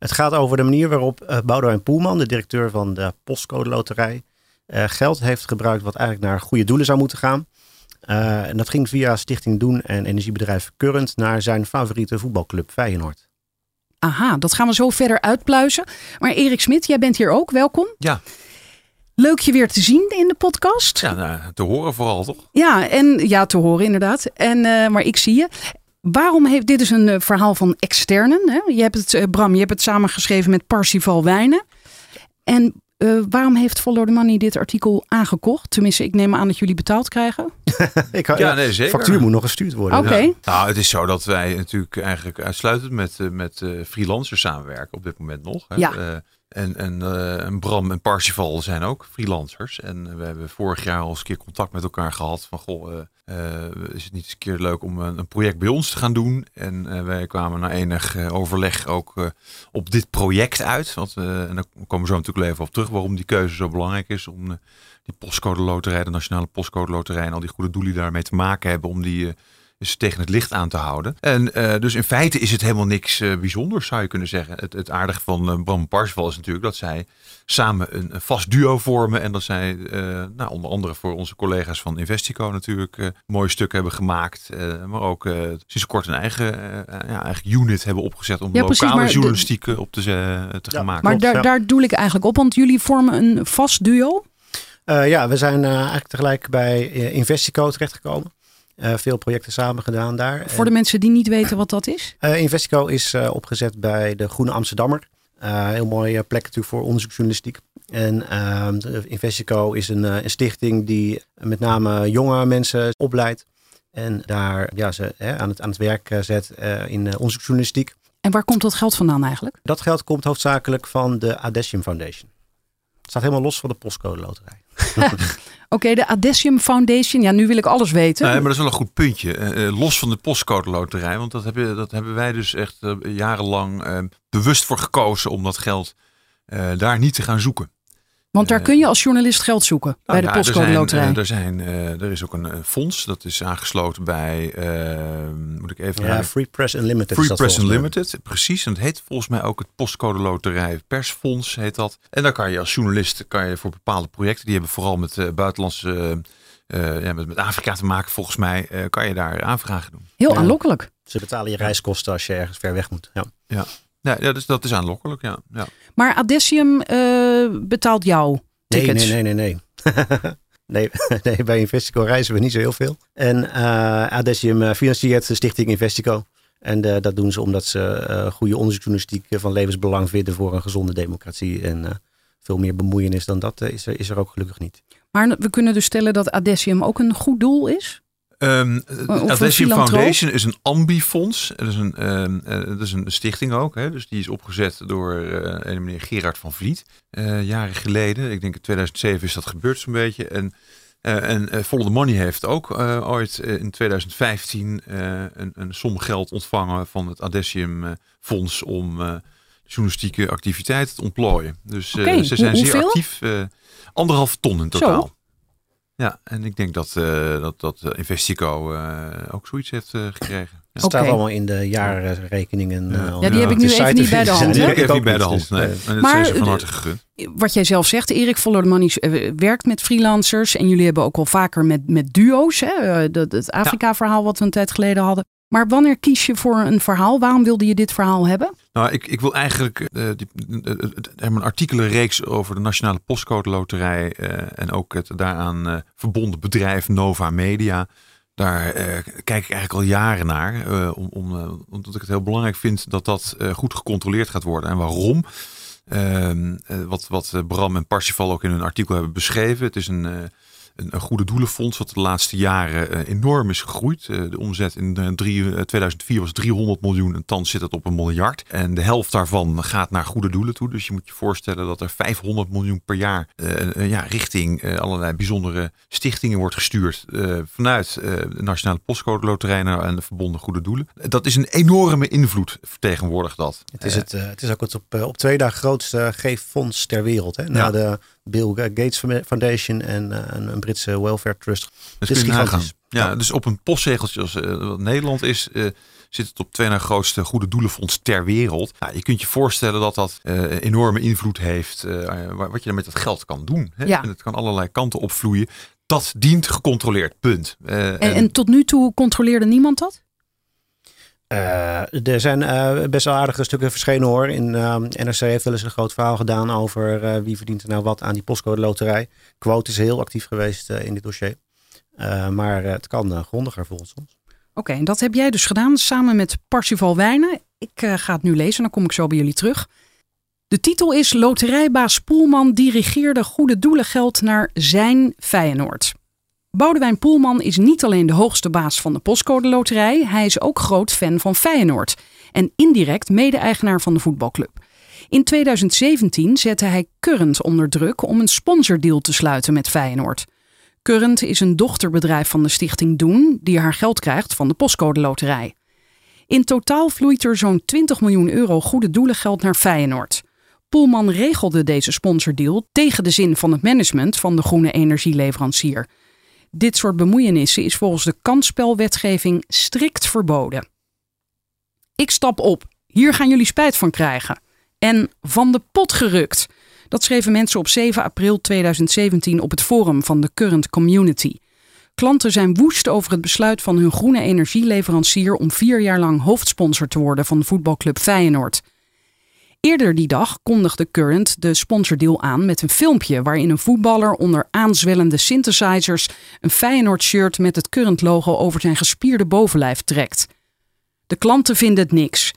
Het gaat over de manier waarop uh, Boudewijn Poelman, de directeur van de Postcode Loterij, uh, geld heeft gebruikt wat eigenlijk naar goede doelen zou moeten gaan. Uh, en dat ging via Stichting Doen en energiebedrijf Current naar zijn favoriete voetbalclub Feyenoord. Aha, dat gaan we zo verder uitpluizen. Maar Erik Smit, jij bent hier ook. Welkom. Ja. Leuk je weer te zien in de podcast. Ja, nou, te horen vooral toch? Ja, en ja, te horen inderdaad. En, uh, maar ik zie je. Waarom heeft dit is een uh, verhaal van externen? Hè? Je hebt het, uh, Bram, je hebt het samengeschreven met Parsifal Wijnen. En uh, waarom heeft Follow the Money dit artikel aangekocht? Tenminste, ik neem aan dat jullie betaald krijgen. ik had, ja, nee, zeker. Factuur moet nog gestuurd worden. Oké. Okay. Ja. Nou, het is zo dat wij natuurlijk eigenlijk uitsluitend met, met freelancers samenwerken op dit moment nog. Hè? Ja. En, en, uh, en Bram en Parsifal zijn ook freelancers. En we hebben vorig jaar al eens een keer contact met elkaar gehad. Van goh, uh, uh, is het niet eens een keer leuk om een, een project bij ons te gaan doen? En wij kwamen na enig overleg ook op dit project uit. Want, en daar komen we zo natuurlijk even op terug waarom die keuze zo belangrijk is. Om die postcode loterij, de nationale postcode loterij en al die goede doelen die daarmee te maken hebben. Om die dus tegen het licht aan te houden. En uh, dus in feite is het helemaal niks uh, bijzonders, zou je kunnen zeggen. Het, het aardige van uh, Bram Parsval is natuurlijk dat zij samen een, een vast duo vormen. En dat zij nou, onder andere voor onze collega's van Investico natuurlijk mooie stukken hebben gemaakt. maar ook sinds kort een eigen, ja, eigen unit hebben opgezet om ja, lokale precies, journalistiek op te, te Ja, gaan maken. Maar daar, ja. daar doe ik eigenlijk op, want jullie vormen een vast duo. Uh, ja, we zijn uh, eigenlijk tegelijk bij uh, Investico terechtgekomen. Uh, veel projecten samen gedaan daar. Voor de mensen die niet weten wat dat is? Uh, Investico is uh, opgezet bij de Groene Amsterdammer. heel mooie plek natuurlijk voor onderzoeksjournalistiek. En ehm, Investico is een, een, stichting die met name jonge mensen opleidt. En daar ja, ze aan, het, aan het werk zet in onderzoeksjournalistiek. En waar komt dat geld vandaan eigenlijk? Dat geld komt hoofdzakelijk van de Adesium Foundation. Het staat helemaal los van de postcode loterij. Oké, de Adesium Foundation. Ja, nu wil ik alles weten. Nee, maar dat is wel een goed puntje. Uh, los van de postcode loterij. Want dat hebben, dat hebben wij dus echt uh, jarenlang bewust voor gekozen om dat geld eh, daar niet te gaan zoeken. Want daar kun je als journalist geld zoeken nou, bij de postcode er zijn, loterij. Er, zijn, er is ook een fonds dat is aangesloten bij, moet ik even ja, Free Press Unlimited. Free Press Unlimited, precies. En het heet volgens mij ook het postcode loterij persfonds heet dat. En daar kan je als journalist kan je voor bepaalde projecten, die hebben vooral met uh, buitenlandse, uh, ja, met, met Afrika te maken volgens mij, uh, kan je daar aanvragen doen. Heel ja. aanlokkelijk. Ze betalen je reiskosten als je ergens ver weg moet. Ja. Ja. Ja, ja dus dat is aanlokkelijk, ja. ja. Maar Adesium uh, betaalt jou tickets? Nee, nee, nee, nee. nee. nee, bij Investico reizen we niet zo heel veel. En uh, Adesium financiert de stichting Investico. En uh, dat doen ze omdat ze uh, goede onderzoeksjournalistiek van levensbelang vinden voor een gezonde democratie. En uh, veel meer bemoeienis dan dat is, er, is er ook gelukkig niet. Maar we kunnen dus stellen dat Adesium ook een goed doel is? Um, Adesium Foundation is een ambifonds. Dat is een, um, uh, dat is een stichting ook. Hè? Dus die is opgezet door uh, een meneer Gerard van Vliet. Uh, jaren geleden. Ik denk in 2007 is dat gebeurd zo'n beetje. En, en Follow the Money heeft ook ooit in 2015 een, een som geld ontvangen van het Adesium Fonds om journalistieke activiteiten te ontplooien. Dus okay. ze zijn Hoe, zeer actief. anderhalf ton in totaal. Zo. Ja, en ik denk dat, uh, dat, dat Investico uh, ook zoiets heeft uh, gekregen. Het staat allemaal in de jaarrekeningen. Ja, ja die heb ik nu even niet bij de hand. Die heb ik niet bij de hand. Nee. En dat maar, zijn van harte gegund. Wat jij zelf zegt, Erik Follow the Money werkt met freelancers. En jullie hebben ook al vaker met, met duo's. Hè? Dat, het Afrika-verhaal wat we een tijd geleden hadden. Maar wanneer kies je voor een verhaal? Waarom wilde je dit verhaal hebben? Nou, ik, ik wil eigenlijk uh, die, uh, een artikelenreeks over de Nationale Postcode Loterij uh, en ook het daaraan verbonden bedrijf Nova Media. Daar kijk ik eigenlijk al jaren naar, om, om, omdat ik het heel belangrijk vind dat dat goed gecontroleerd gaat worden. En waarom? Ehm, wat, wat Bram en Parsifal ook in hun artikel hebben beschreven. Het is een een, een goede doelenfonds wat de laatste jaren eh, enorm is gegroeid. Eh, de omzet in de drie, eh, 2004 was 300 miljoen en thans zit het op een miljard. En de helft daarvan gaat naar goede doelen toe. Dus je moet je voorstellen dat er 500 miljoen per jaar eh, eh, ja, richting eh, allerlei bijzondere stichtingen wordt gestuurd. eh, vanuit eh, de Nationale Postcode Loterij en de verbonden goede doelen. Dat is een enorme invloed vertegenwoordigt dat. Het is, het, eh, het is ook het op, eh, op twee dagen grootste geeffonds ter wereld. Hè? Na Ja. de Bill Gates Foundation en eh, een, een Britse welfare trust. Het kun is gigantisch. Ja, Ja. dus op een postzegeltje als eh, wat Nederland is, eh, zit het op twee na grootste goede doelenfonds ter wereld. Nou, je kunt je voorstellen dat dat eh, enorme invloed heeft, eh, wa- wat je dan met dat geld kan doen. Hè? Ja. En het kan allerlei kanten opvloeien. Dat dient gecontroleerd, punt. Eh, En, en tot nu toe controleerde niemand dat? Eh, er zijn eh, best wel aardige stukken verschenen hoor. In ehm, NRC heeft wel eens een groot verhaal gedaan over eh, wie verdient er nou wat aan die postcode loterij. Quote is heel actief geweest in dit dossier. Maar het kan grondiger volgens ons. Oké, en dat heb jij dus gedaan samen met Parsifal Wijnen. Ik ga het nu lezen, dan kom ik zo bij jullie terug. De titel is Loterijbaas Poelman dirigeerde goede doelengeld naar zijn Feyenoord. Boudewijn Poelman is niet alleen de hoogste baas van de postcode loterij, hij is ook groot fan van Feyenoord en indirect mede-eigenaar van de voetbalclub. In 2017 zette hij Current onder druk om een sponsordeal te sluiten met Feyenoord. Current is een dochterbedrijf van de stichting Doen, die haar geld krijgt van de postcode loterij. In totaal vloeit er zo'n 20 miljoen euro goede doelengeld naar Feyenoord. Poelman regelde deze sponsordeal tegen de zin van het management van de groene energieleverancier. Dit soort bemoeienissen is volgens de kansspelwetgeving strikt verboden. Ik stap op. Hier gaan jullie spijt van krijgen. En van de pot gerukt. Dat schreven mensen op 7 april 2017 op het forum van de Current Community. Klanten zijn woest over het besluit van hun groene energieleverancier om vier jaar lang hoofdsponsor te worden van voetbalclub Feyenoord. Eerder die dag kondigde Current de sponsordeal aan met een filmpje waarin een voetballer onder aanzwellende synthesizers een Feyenoord-shirt met het Current-logo over zijn gespierde bovenlijf trekt. De klanten vinden het niks.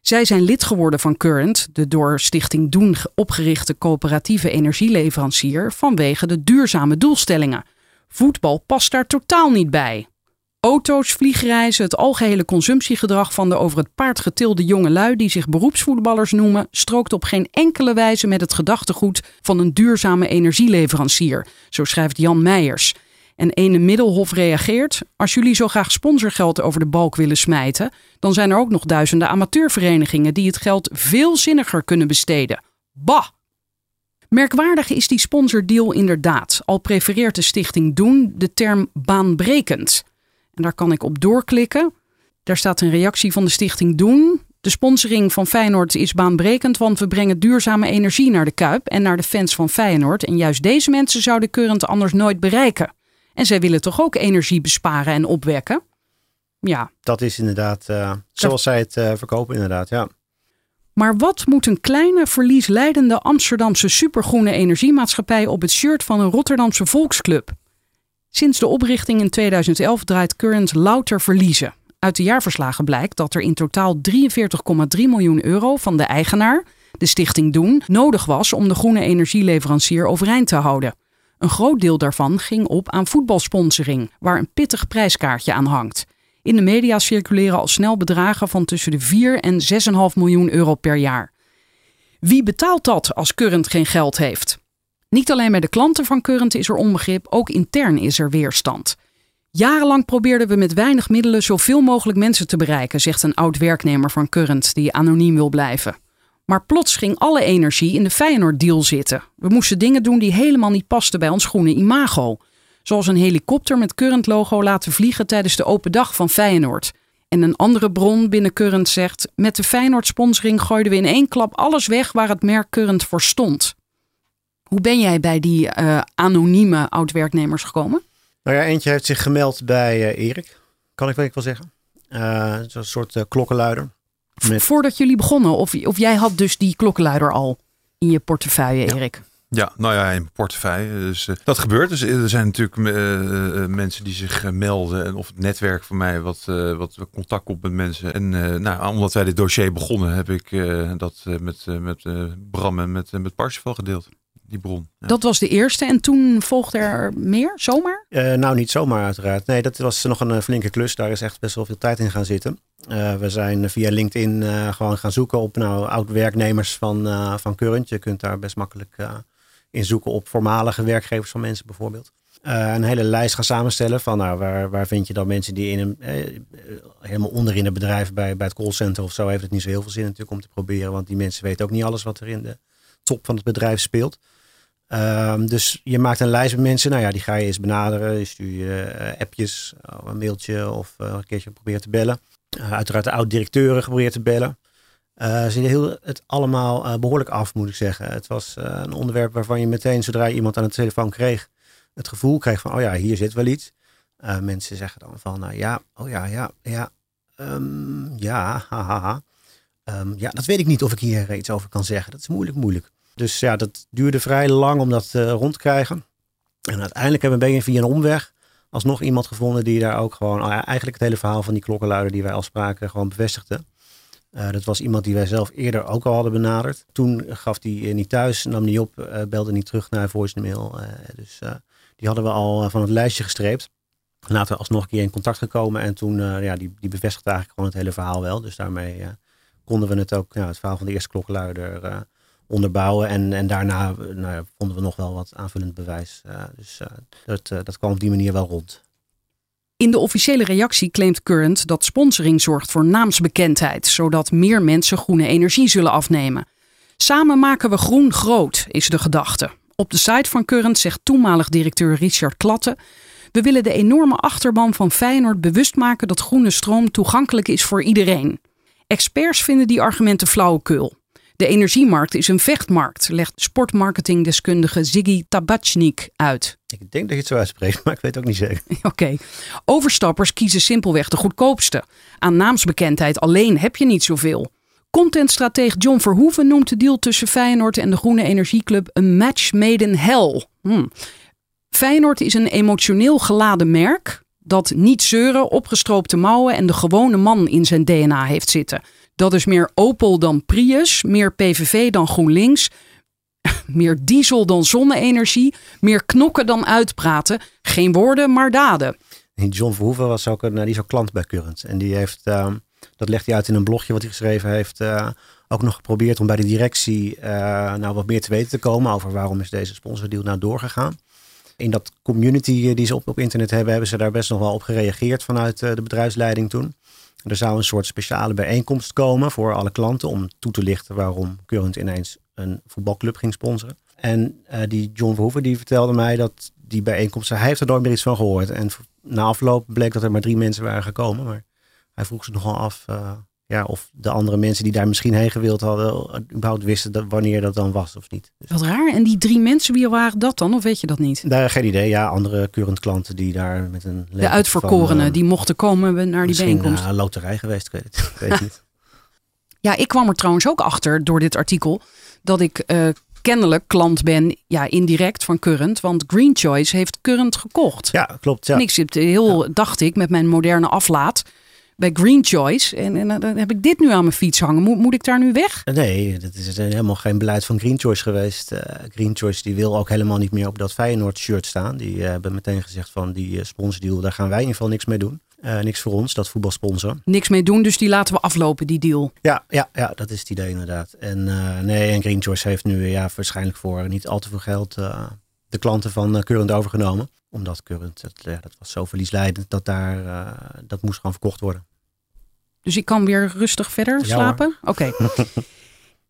Zij zijn lid geworden van Current, de door Stichting Doen opgerichte coöperatieve energieleverancier, vanwege de duurzame doelstellingen. Voetbal past daar totaal niet bij. Auto's, vliegreizen, het algehele consumptiegedrag van de over het paard getilde jonge lui die zich beroepsvoetballers noemen, strookt op geen enkele wijze met het gedachtegoed van een duurzame energieleverancier, zo schrijft Jan Meijers. En ene Middelhof reageert: Als jullie zo graag sponsorgeld over de balk willen smijten, dan zijn er ook nog duizenden amateurverenigingen die het geld veel zinniger kunnen besteden. Bah! Merkwaardig is die sponsordeal inderdaad, al prefereert de stichting Doen de term baanbrekend. En daar kan ik op doorklikken. Daar staat een reactie van de stichting Doen. De sponsoring van Feyenoord is baanbrekend, want we brengen duurzame energie naar de Kuip en naar de fans van Feyenoord. En juist deze mensen zouden Current anders nooit bereiken. En zij willen toch ook energie besparen en opwekken? Ja, Dat is inderdaad eh, zoals zij het eh, verkopen inderdaad, ja. Maar wat moet een kleine, verliesleidende Amsterdamse supergroene energiemaatschappij op het shirt van een Rotterdamse volksclub? Sinds de oprichting in 2011 draait Current louter verliezen. Uit de jaarverslagen blijkt dat er in totaal 43,3 miljoen euro van de eigenaar, de stichting Doen, nodig was om de groene energieleverancier overeind te houden. Een groot deel daarvan ging op aan voetbalsponsoring, waar een pittig prijskaartje aan hangt. In de media circuleren al snel bedragen van tussen de 4 en 6,5 miljoen euro per jaar. Wie betaalt dat als Current geen geld heeft? Niet alleen bij de klanten van Current is er onbegrip, ook intern is er weerstand. Jarenlang probeerden we met weinig middelen zoveel mogelijk mensen te bereiken, zegt een oud werknemer van Current die anoniem wil blijven. Maar plots ging alle energie in de Feyenoord-deal zitten. We moesten dingen doen die helemaal niet pasten bij ons groene imago. Zoals een helikopter met Current-logo laten vliegen tijdens de open dag van Feyenoord. En een andere bron binnen Current zegt: met de Feyenoord-sponsoring gooiden we in één klap alles weg waar het merk Current voor stond. Hoe ben jij bij die eh, anonieme oud-werknemers gekomen? Nou ja, eentje heeft zich gemeld bij eh, Erik, kan ik wel wel zeggen. Eh, Zo'n soort klokkenluider. Met- Voordat jullie begonnen, of, of jij had dus die klokkenluider al in je portefeuille, Erik? Ja, nou ja, in mijn portefeuille. Dus, dat gebeurt. Dus er zijn natuurlijk mensen die zich melden. En of het netwerk van mij wat, eh, wat contact komt met mensen. En eh, nou, omdat wij dit dossier begonnen, heb ik eh, dat met, met eh, Bram en met, met Parsifal gedeeld. Die bron. Ja. Dat was de eerste. En toen volgde er meer, zomaar? Uh, nou, niet zomaar uiteraard. Nee, dat was nog een flinke klus. Daar is echt best wel veel tijd in gaan zitten. Uh, we zijn via LinkedIn uh, gewoon gaan zoeken op nou, oud-werknemers van, van Current. Je kunt daar best makkelijk in zoeken op voormalige werkgevers van mensen bijvoorbeeld. een hele lijst gaan samenstellen van nou, waar, waar vind je dan mensen die in een, helemaal onderin het bedrijf bij, bij het callcenter of zo heeft het niet zo heel veel zin natuurlijk om te proberen. Want die mensen weten ook niet alles wat er in de top van het bedrijf speelt. Um, dus je maakt een lijst met mensen. Nou ja, die ga je eens benaderen. Je stuurt je uh, appjes, of een mailtje of uh, een keertje proberen te bellen. Uiteraard de oud-directeuren geprobeerd te bellen. ze hielden het allemaal behoorlijk af, moet ik zeggen. Het was een onderwerp waarvan je meteen, zodra je iemand aan de telefoon kreeg, het gevoel kreeg van, oh ja, hier zit wel iets. mensen zeggen dan van, nou ja, oh ja, ja, ja, um, ja. Ha, um, ja, dat weet ik niet of ik hier iets over kan zeggen. Dat is moeilijk, moeilijk. Dus ja, dat duurde vrij lang om dat uh, rond te krijgen. En uiteindelijk hebben we via een omweg alsnog iemand gevonden die daar ook gewoon uh, eigenlijk het hele verhaal van die klokkenluider die wij al spraken gewoon bevestigde. Uh, dat was iemand die wij zelf eerder ook al hadden benaderd. Toen gaf hij niet thuis, nam niet op, belde niet terug naar voicemail. dus die hadden we al van het lijstje gestreept. Later alsnog een keer in contact gekomen en toen, ja, die, die bevestigde eigenlijk gewoon het hele verhaal wel. Dus daarmee konden we het ook, ja, het verhaal van de eerste klokkenluider onderbouwen. En, en daarna nou, vonden we nog wel wat aanvullend bewijs. Uh, dus uh, dat, uh, dat kwam op die manier wel rond. In de officiële reactie claimt Current dat sponsoring zorgt voor naamsbekendheid, zodat meer mensen groene energie zullen afnemen. Samen maken we groen groot, is de gedachte. Op de site van Current zegt toenmalig directeur Richard Klatte: We willen de enorme achterban van Feyenoord bewust maken dat groene stroom toegankelijk is voor iedereen. Experts vinden die argumenten flauwekul. De energiemarkt is een vechtmarkt, legt sportmarketingdeskundige Ziggy Tabachnik uit. Ik denk dat je het zo uitspreekt, maar ik weet het ook niet zeker. Oké. Overstappers kiezen simpelweg de goedkoopste. Aan naamsbekendheid alleen heb je niet zoveel. Contentstratege John Verhoeven noemt de deal tussen Feyenoord en de Groene Energieclub een match made in hell. Hmm. Feyenoord is een emotioneel geladen merk dat niet zeuren, opgestroopte mouwen en de gewone man in zijn DNA heeft zitten. Dat is meer Opel dan Prius, meer PVV dan GroenLinks, meer diesel dan zonne-energie, meer knokken dan uitpraten. Geen woorden, maar daden. John Verhoeven was ook een, die is ook klant bij Current. En die heeft, uh, dat legt hij uit in een blogje wat hij geschreven heeft, uh, ook nog geprobeerd om bij de directie uh, nou wat meer te weten te komen over waarom is deze sponsordeal nou doorgegaan. In dat community die ze op, op internet hebben, hebben ze daar best nog wel op gereageerd vanuit de bedrijfsleiding toen. Er zou een soort speciale bijeenkomst komen voor alle klanten om toe te lichten waarom Current ineens een voetbalclub ging sponsoren. En uh, die John Verhoeven die vertelde mij dat die bijeenkomst, hij heeft er nooit meer iets van gehoord. En na afloop bleek dat er maar drie mensen waren gekomen. Maar hij vroeg zich nogal af uh, ja, of de andere mensen die daar misschien heen gewild hadden, überhaupt wisten dat, wanneer dat dan was of niet. Dus Wat raar. En die drie mensen, wie waren dat dan? Of weet je dat niet? Daar geen idee. Ja, andere current klanten die daar met een. De uitverkorenen uh, die mochten komen naar die bijeenkomst. een loterij geweest, ik weet het, ik weet niet. ja, ik kwam er trouwens ook achter door dit artikel dat ik uh, kennelijk klant ben, ja, indirect van Current. Want Green Choice heeft Current gekocht. Ja, klopt. Ja. En ik zit heel, ja. dacht ik, met mijn moderne aflaat bij Green Choice. En, en, dan heb ik dit nu aan mijn fiets hangen. Moet, moet ik daar nu weg? Nee, dat is helemaal geen beleid van Green Choice geweest. Uh, Green Choice die wil ook helemaal niet meer op dat Feyenoord shirt staan. Die uh, hebben meteen gezegd van die sponsordeal, daar gaan wij in ieder geval niks mee doen. niks voor ons, dat voetbalsponsor. Niks mee doen, dus die laten we aflopen, die deal. Ja, ja, ja dat is het idee inderdaad. En nee, en Green Choice heeft nu ja, waarschijnlijk voor niet al te veel geld de klanten van Current overgenomen. Omdat Current, dat, dat was zo verliesleidend dat daar, dat moest gewoon verkocht worden. Dus ik kan weer rustig verder slapen? Oké.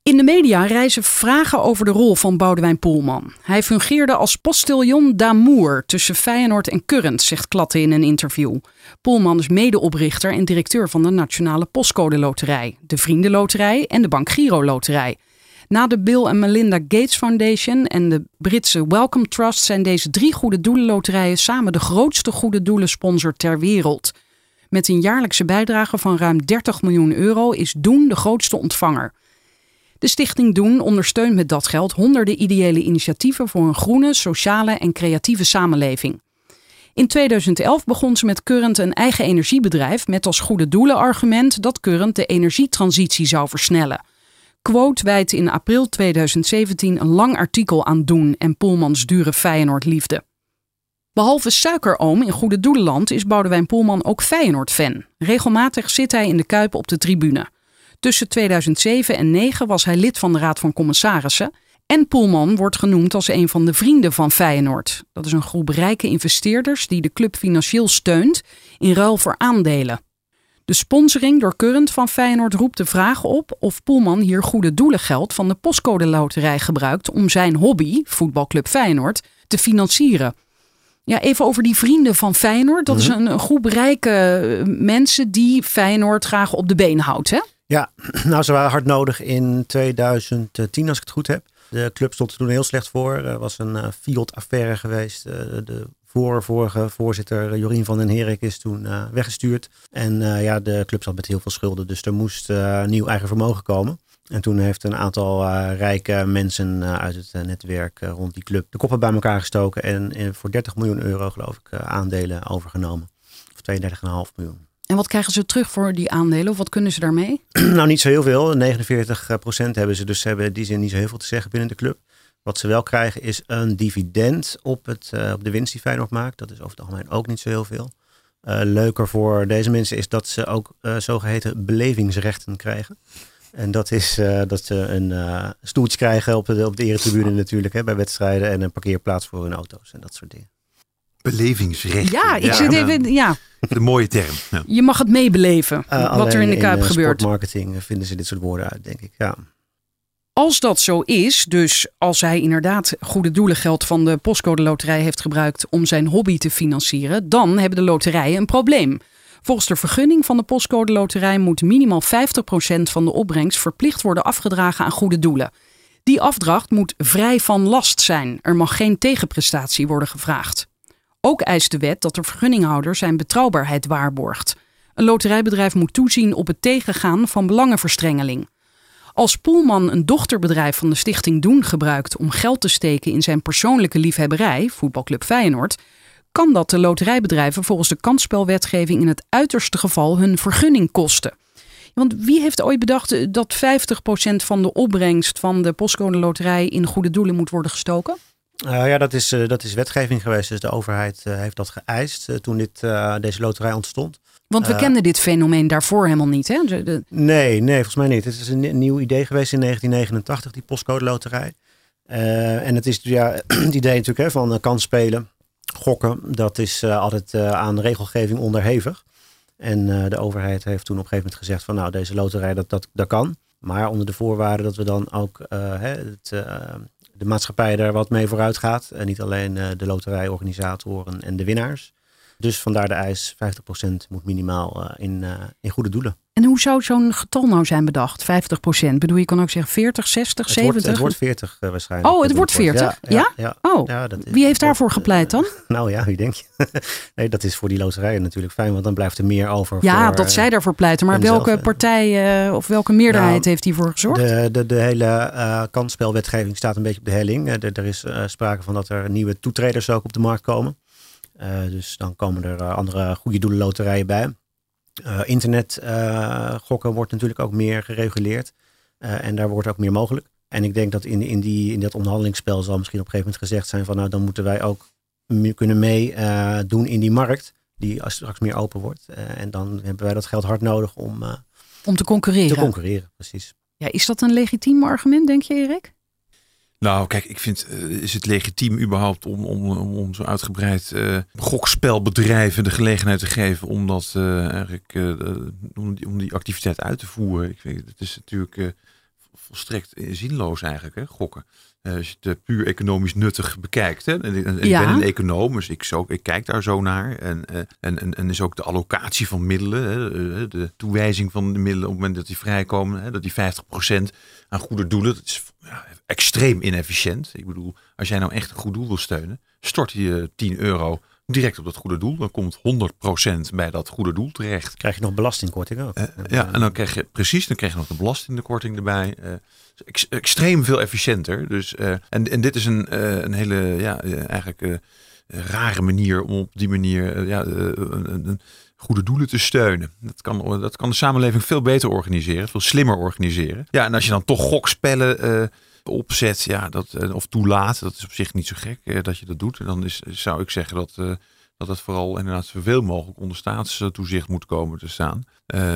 In de media reizen vragen over de rol van Boudewijn Poelman. Hij fungeerde als postiljon d'amour tussen Feyenoord en Current, zegt Klatte in een interview. Poelman is medeoprichter en directeur van de Nationale Postcode Loterij, de Vriendenloterij en de Bank Giro Loterij. Na de Bill en Melinda Gates Foundation en de Britse Wellcome Trust zijn deze drie goede doelenloterijen samen de grootste goede doelensponsor ter wereld. Met een jaarlijkse bijdrage van ruim 30 miljoen euro is Doen de grootste ontvanger. De stichting Doen ondersteunt met dat geld honderden ideële initiatieven voor een groene, sociale en creatieve samenleving. In 2011 begon ze met Current een eigen energiebedrijf met als goede doelen argument dat Current de energietransitie zou versnellen. Quote wijdt in april 2017 een lang artikel aan Doen en Poelmans dure Feyenoord-liefde. Behalve suikeroom in Goede Doelenland is Boudewijn Poelman ook Feyenoord-fan. Regelmatig zit hij in de Kuip op de tribune. Tussen 2007 en 2009 was hij lid van de Raad van Commissarissen. En Poelman wordt genoemd als een van de vrienden van Feyenoord. Dat is een groep rijke investeerders die de club financieel steunt in ruil voor aandelen. De sponsoring door Current van Feyenoord roept de vraag op of Poelman hier goede doelengeld van de postcode loterij gebruikt om zijn hobby, voetbalclub Feyenoord, te financieren. Ja, even over die vrienden van Feyenoord. Dat is een, een groep rijke eh, mensen die Feyenoord graag op de been houdt, hè? Ja, nou ze waren hard nodig in 2010 als ik het goed heb. De club stond er toen heel slecht voor. Er was een uh, Fiat-affaire geweest. Uh, de voor, vorige voorzitter Jorien van den Herik is toen uh, weggestuurd. En ja, de club zat met heel veel schulden. Dus er moest nieuw eigen vermogen komen. En toen heeft een aantal rijke mensen uit het netwerk rond die club de koppen bij elkaar gestoken. En voor 30 miljoen euro geloof ik aandelen overgenomen. Of 32,5 miljoen. En wat krijgen ze terug voor die aandelen? Of wat kunnen ze daarmee? nou, niet zo heel veel. 49% hebben ze. Dus ze hebben in die zin niet zo heel veel te zeggen binnen de club. Wat ze wel krijgen is een dividend op, het, op de winst die Feyenoord maakt. Dat is over het algemeen ook niet zo heel veel. Leuker voor deze mensen is dat ze ook zogeheten belevingsrechten krijgen. En dat is dat ze een stoeltje krijgen op de, op de eretribune natuurlijk hè, bij wedstrijden. En een parkeerplaats voor hun auto's en dat soort dingen. Belevingsrechten. Ja, ik zit even. Ja. De mooie term. Ja. Je mag het meebeleven Uh, wat er in de in, Kuip uh, gebeurt. sportmarketing vinden ze dit soort woorden uit, denk ik. Ja. Als dat zo is, dus als hij inderdaad goede doelengeld van de postcode loterij heeft gebruikt om zijn hobby te financieren, dan hebben de loterijen een probleem. Volgens de vergunning van de postcode loterij moet minimaal 50% van de opbrengst verplicht worden afgedragen aan goede doelen. Die afdracht moet vrij van last zijn. Er mag geen tegenprestatie worden gevraagd. Ook eist de wet dat de vergunninghouder zijn betrouwbaarheid waarborgt. Een loterijbedrijf moet toezien op het tegengaan van belangenverstrengeling. Als Poelman een dochterbedrijf van de stichting Doen gebruikt om geld te steken in zijn persoonlijke liefhebberij, voetbalclub Feyenoord, kan dat de loterijbedrijven volgens de kansspelwetgeving in het uiterste geval hun vergunning kosten. Want wie heeft ooit bedacht dat 50% van de opbrengst van de postcode loterij in goede doelen moet worden gestoken? Uh, ja, dat is, uh, dat is wetgeving geweest. Dus de overheid uh, heeft dat geëist toen dit, deze loterij ontstond. Want we kenden dit fenomeen daarvoor helemaal niet, hè? De, de... Nee, nee, volgens mij niet. Het is een, nieuw idee geweest in 1989, die postcode loterij. en het is ja, het idee natuurlijk hè, van kans spelen, gokken. Dat is altijd aan regelgeving onderhevig. En de overheid heeft toen op een gegeven moment gezegd van nou, deze loterij, dat, dat, dat kan. Maar onder de voorwaarde dat we dan ook het de maatschappij daar wat mee vooruit gaat. En niet alleen de loterijorganisatoren en de winnaars. Dus vandaar de eis, 50% moet minimaal uh, in, uh, in goede doelen. En hoe zou zo'n getal nou zijn bedacht? 50%? Bedoel, je kan ook zeggen 40, 60, het 70? Wordt, het wordt 40 waarschijnlijk. Oh, het wordt 40? Ja? ja, ja, oh, ja dat is, wie heeft daarvoor gepleit dan? nou ja, wie denk je? nee, dat is voor die loterijen natuurlijk fijn, want dan blijft er meer over. Ja, voor, dat zij daarvoor pleiten. Maar welke partij of welke meerderheid nou, heeft hiervoor gezorgd? De, de, de hele kansspelwetgeving staat een beetje op de helling. er, is sprake van dat er nieuwe toetreders ook op de markt komen. Uh, dus dan komen er uh, andere goede doelen loterijen bij. Uh, internet gokken wordt natuurlijk ook meer gereguleerd. en daar wordt ook meer mogelijk. En ik denk dat in, in, die, in dat onderhandelingsspel zal misschien op een gegeven moment gezegd zijn van nou dan moeten wij ook meer kunnen meedoen in die markt. Die als straks meer open wordt. en dan hebben wij dat geld hard nodig om, om te concurreren. Te concurreren, precies. Ja, is dat een legitiem argument, denk je, Erik? Nou, kijk, ik vind, uh, is het legitiem überhaupt om, om, om, om zo uitgebreid uh, gokspelbedrijven de gelegenheid te geven om dat uh, eigenlijk, om die, om, die, activiteit uit te voeren? Ik vind, het is natuurlijk volstrekt zinloos eigenlijk, hè, gokken. als je het puur economisch nuttig bekijkt. Hè? En, en ja. ik ben een econoom, dus ik, zo, ik kijk daar zo naar. En, en, en, en is ook de allocatie van middelen, hè? de toewijzing van de middelen op het moment dat die vrijkomen, hè? dat die 50% aan goede doelen, dat is ja, extreem inefficiënt. Ik bedoel, als jij nou echt een goed doel wil steunen, stort je 10 euro direct op dat goede doel. Dan komt 100% bij dat goede doel terecht. Krijg je nog belastingkorting ook. Uh, ja, en dan krijg je precies, dan krijg je nog de belastingkorting erbij. Uh, ex extreem veel efficiënter. Dus, uh, en, en dit is een, een hele, ja, eigenlijk rare manier om op die manier ja, goede doelen te steunen. Dat kan, dat kan de samenleving veel beter organiseren, veel slimmer organiseren. Ja, en als je dan toch gokspellen opzet ja, dat, uh, of toelaat, dat is op zich niet zo gek uh, dat je dat doet. Dan is, zou ik zeggen dat, dat het vooral inderdaad zoveel mogelijk onder staatstoezicht moet komen te staan.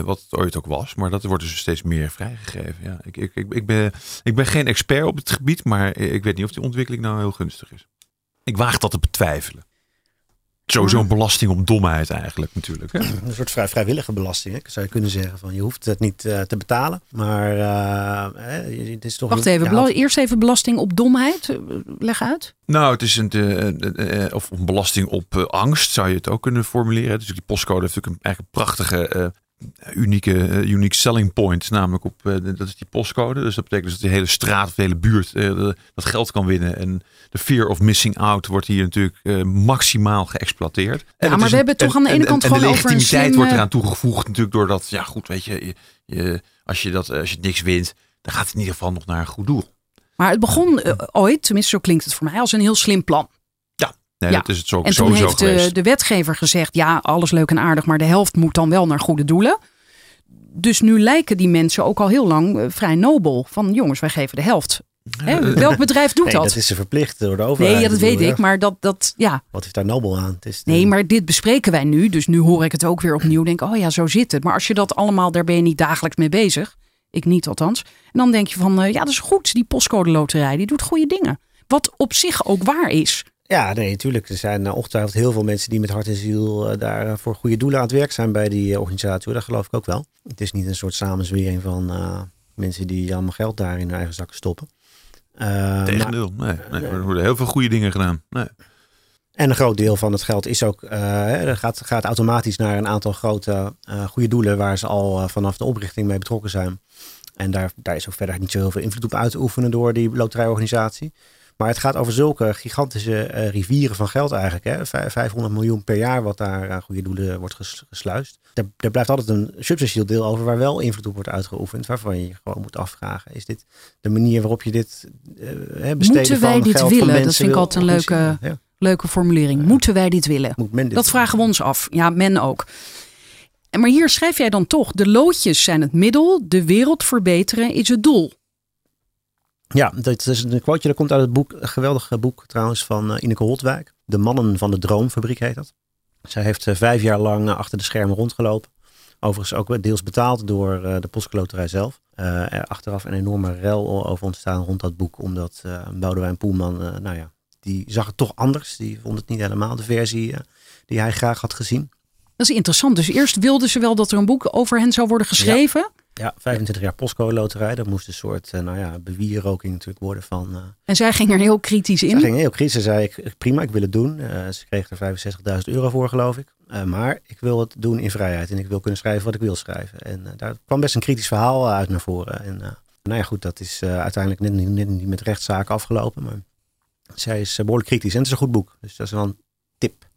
wat het ooit ook was, maar dat wordt dus steeds meer vrijgegeven. Ja, ik, ik, ik, ik, ben, ik ben geen expert op het gebied, maar ik weet niet of die ontwikkeling nou heel gunstig is. Ik waag dat te betwijfelen. Sowieso een belasting op domheid eigenlijk natuurlijk. Hè? Een soort vrij, vrijwillige belasting. Hè? Zou je kunnen zeggen van je hoeft het niet uh, te betalen. Maar uh, het is toch... Wacht even, ja, eerst even belasting op domheid. Leg uit. Nou, het is een, uh, of een belasting op angst zou je het ook kunnen formuleren. Dus die postcode heeft natuurlijk een, eigenlijk een prachtige unieke, uh, unique selling point, namelijk op uh, dat is die postcode. Dus dat betekent dus dat de hele straat of de hele buurt uh, dat geld kan winnen. En de fear of missing out wordt hier natuurlijk maximaal geëxploiteerd. Ja, maar we hebben toch aan de ene kant gewoon over een legitimiteit wordt eraan toegevoegd natuurlijk doordat, ja goed, weet je, je, je, als je dat als je niks wint, dan gaat het in ieder geval nog naar een goed doel. Maar het begon ooit, tenminste zo klinkt het voor mij, als een heel slim plan. Nee, ja. dat is het zo, en toen heeft de, de, wetgever gezegd, ja, alles leuk en aardig, maar de helft moet dan wel naar goede doelen. Dus nu lijken die mensen ook al heel lang eh, vrij nobel. Van jongens, wij geven de helft. Hè? Welk bedrijf doet nee, dat? Dat is ze verplicht door de overheid. Nee, ja, dat weet ik. Maar dat, dat, ja. Wat is daar nobel aan? Het is Nee, maar dit bespreken wij nu. Dus nu hoor ik het ook weer opnieuw. Denk, oh ja, zo zit het. Maar als je dat allemaal, daar ben je niet dagelijks mee bezig. Ik niet althans. En dan denk je van, uh, ja, dat is goed. Die postcode loterij, die doet goede dingen. Wat op zich ook waar is. Ja, nee, natuurlijk. Er zijn uh, ongetwijfeld heel veel mensen die met hart en ziel uh, daar uh, voor goede doelen aan het werk zijn bij die organisatie. Dat geloof ik ook wel. Het is niet een soort samenzwering van mensen die allemaal geld daar in hun eigen zakken stoppen. Tegendeel, nee, nee. Er worden heel veel goede dingen gedaan. Nee. En een groot deel van het geld is ook, uh, gaat, gaat automatisch naar een aantal grote uh, goede doelen waar ze al uh, vanaf de oprichting mee betrokken zijn. En daar, daar is ook verder niet zo heel veel invloed op uit te oefenen door die loterijorganisatie. Maar het gaat over zulke gigantische uh, rivieren van geld eigenlijk. Hè? 500 miljoen per jaar wat daar aan goede doelen wordt gesluist. Er, er, blijft altijd een substantieel deel over waar wel invloed op wordt uitgeoefend. Waarvan je je gewoon moet afvragen. Is dit de manier waarop je dit uh, besteden Moeten wij van dit geld willen? Dat vind ik altijd een leuke, ja. leuke formulering. Moeten wij dit willen? Dit dat vragen we ons af. Ja, men ook. Maar hier schrijf jij dan toch. De loodjes zijn het middel. De wereld verbeteren is het doel. Ja, dat is een quoteje dat komt uit het boek, een geweldig boek trouwens van uh, Ineke Holtwijk. De Mannen van de Droomfabriek heet dat. Zij heeft uh, vijf jaar lang uh, achter de schermen rondgelopen. Overigens ook deels betaald door de Postloterij zelf. er achteraf een enorme rel over ontstaan rond dat boek. Omdat Boudewijn Poelman, nou ja, die zag het toch anders. Die vond het niet helemaal de versie die hij graag had gezien. Dat is interessant. Dus eerst wilden ze wel dat er een boek over hen zou worden geschreven. Ja. Ja, 25 jaar postcode loterij. Dat moest een soort uh, nou ja, bewieroking natuurlijk worden van... Uh, en zij ging er heel kritisch in? Zij ging heel kritisch. Ze zei, ik, prima, ik wil het doen. Uh, ze kreeg er 65.000 euro voor, geloof ik. maar ik wil het doen in vrijheid. En ik wil kunnen schrijven wat ik wil schrijven. En daar kwam best een kritisch verhaal uit naar voren. En nou ja, goed, dat is uiteindelijk net, net, niet met rechtszaken afgelopen. Maar zij is behoorlijk kritisch. En het is een goed boek. Dus dat is wel een tip.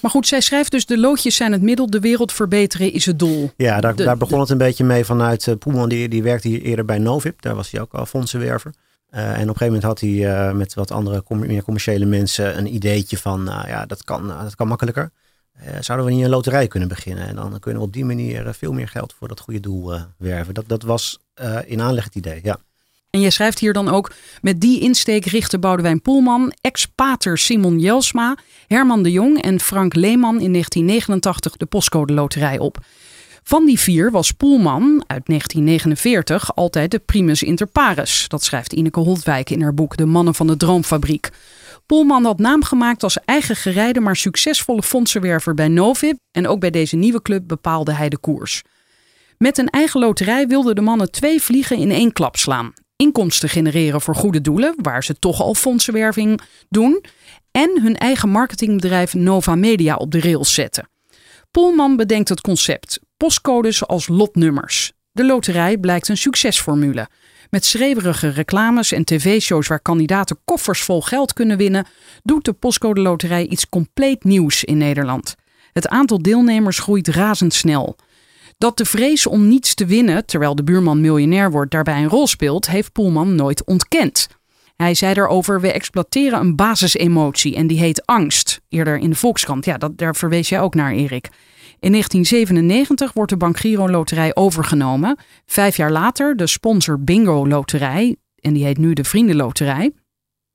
Maar goed, zij schrijft dus de loodjes zijn het middel, de wereld verbeteren is het doel. Ja, daar, de, daar begon het een beetje mee vanuit uh, Poelman. Die, die werkte hier eerder bij Novip. Daar was hij ook al fondsenwerver. Uh, en op een gegeven moment had hij uh, met wat andere meer commerciële mensen een ideetje van, nou ja, dat kan, dat kan makkelijker. zouden we niet een loterij kunnen beginnen? En dan kunnen we op die manier veel meer geld voor dat goede doel werven. Dat, dat was in aanleg het idee, ja. En jij schrijft hier dan ook, met die insteek richtte Boudewijn Poelman, ex-pater Simon Jelsma, Herman de Jong en Frank Leeman in 1989 de postcode loterij op. Van die vier was Poelman uit 1949 altijd de primus inter pares. Dat schrijft Ineke Holtwijk in haar boek De Mannen van de Droomfabriek. Poelman had naam gemaakt als eigen gerijde maar succesvolle fondsenwerver bij Novib en ook bij deze nieuwe club bepaalde hij de koers. Met een eigen loterij wilden de mannen twee vliegen in één klap slaan inkomsten genereren voor goede doelen, waar ze toch al fondsenwerving doen, en hun eigen marketingbedrijf Nova Media op de rails zetten. Polman bedenkt het concept: postcodes als lotnummers. De loterij blijkt een succesformule. Met schreeuwerige reclames en tv-shows waar kandidaten koffers vol geld kunnen winnen, doet de postcode loterij iets compleet nieuws in Nederland. Het aantal deelnemers groeit razendsnel. Dat de vrees om niets te winnen, terwijl de buurman miljonair wordt, daarbij een rol speelt, heeft Poelman nooit ontkend. Hij zei daarover: We exploiteren een basisemotie en die heet angst. Eerder in de Volkskrant. Ja, dat, daar verwees jij ook naar, Erik. In 1997 wordt de Bank Giro Loterij overgenomen. Vijf jaar later de sponsor Bingo Loterij, en die heet nu de Vriendenloterij.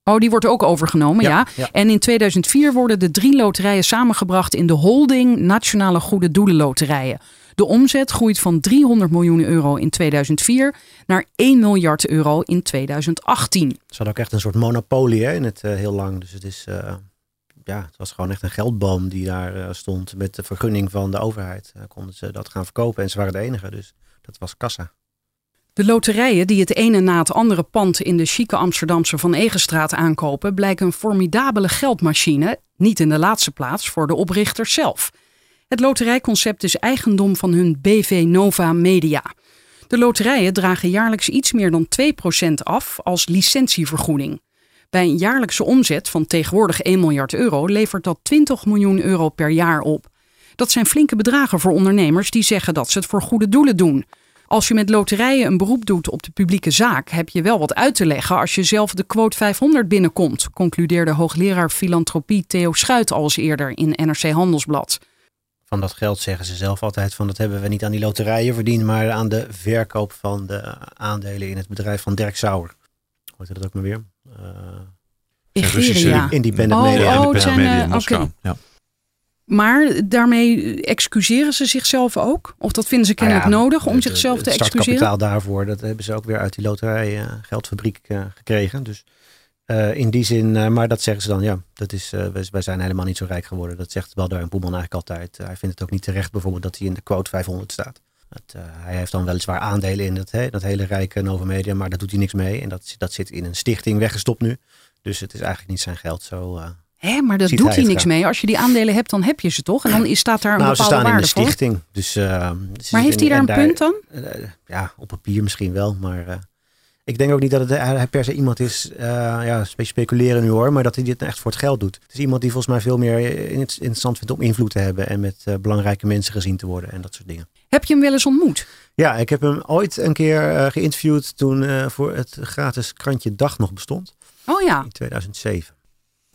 Oh, die wordt ook overgenomen, ja. Ja, ja. En in 2004 worden de drie loterijen samengebracht in de holding Nationale Goede Doelen Loterijen. De omzet groeit van 300 miljoen euro in 2004 naar 1 miljard euro in 2018. Ze hadden ook echt een soort monopolie hè, in het eh, heel lang. Dus het is, eh, ja, het was gewoon echt een geldboom die daar eh, stond. Met de vergunning van de overheid konden ze dat gaan verkopen. En ze waren de enige, dus dat was kassa. De loterijen die het ene na het andere pand in de chique Amsterdamse Van Egenstraat aankopen, blijken een formidabele geldmachine, niet in de laatste plaats voor de oprichters zelf. Het loterijconcept is eigendom van hun BV Nova Media. De loterijen dragen jaarlijks iets meer dan 2% af als licentievergoeding. Bij een jaarlijkse omzet van tegenwoordig 1 miljard euro levert dat 20 miljoen euro per jaar op. Dat zijn flinke bedragen voor ondernemers die zeggen dat ze het voor goede doelen doen. Als je met loterijen een beroep doet op de publieke zaak, heb je wel wat uit te leggen als je zelf de quote 500 binnenkomt, concludeerde hoogleraar filantropie Theo Schuit al eens eerder in NRC Handelsblad. Van dat geld zeggen ze zelf altijd van dat hebben we niet aan die loterijen verdiend, maar aan de verkoop van de aandelen in het bedrijf van Dirk Sauer. Hoort u dat ook maar weer? Eh, Zijn Russische Igeria. Independent Oh, media. oh, het zijn, media in eh, Moskou. Ja. Maar daarmee excuseren ze zichzelf ook? Of dat vinden ze kennelijk Nou ja, nodig om het- zichzelf het te excuseren? startkapitaal daarvoor, dat hebben ze ook weer uit die loterij eh, geldfabriek eh, gekregen. Dus eh, in die zin, eh, maar dat zeggen ze dan, ja, dat is, eh, wij, wij zijn helemaal niet zo rijk geworden. Dat zegt Balduin Poelman eigenlijk altijd. hij vindt het ook niet terecht bijvoorbeeld dat hij in de quote 500 staat. Het, hij heeft dan weliswaar aandelen in dat, hè, dat hele rijke Nova Media, maar daar doet hij niks mee. En dat, dat zit in een stichting weggestopt nu. Dus het is eigenlijk niet zijn geld zo. Hé, maar Ziet doet hij niks mee. Als je die aandelen hebt, dan heb je ze toch? En dan is, staat daar een nou, ze bepaalde staan in de waarde stichting. Dus, Maar heeft hij daar een en punt dan? Ja, op papier misschien wel, maar ik denk ook niet dat het eh, hij per se iemand is, eh, ja, een beetje speculeren nu hoor, maar dat hij dit echt voor het geld doet. Het is iemand die volgens mij veel meer in- interessant vindt om invloed te hebben en met eh, belangrijke mensen gezien te worden en dat soort dingen. Heb je hem wel eens ontmoet? Ja, ik heb hem ooit een keer geïnterviewd toen voor het gratis krantje Dag nog bestond, Oh ja, in 2007.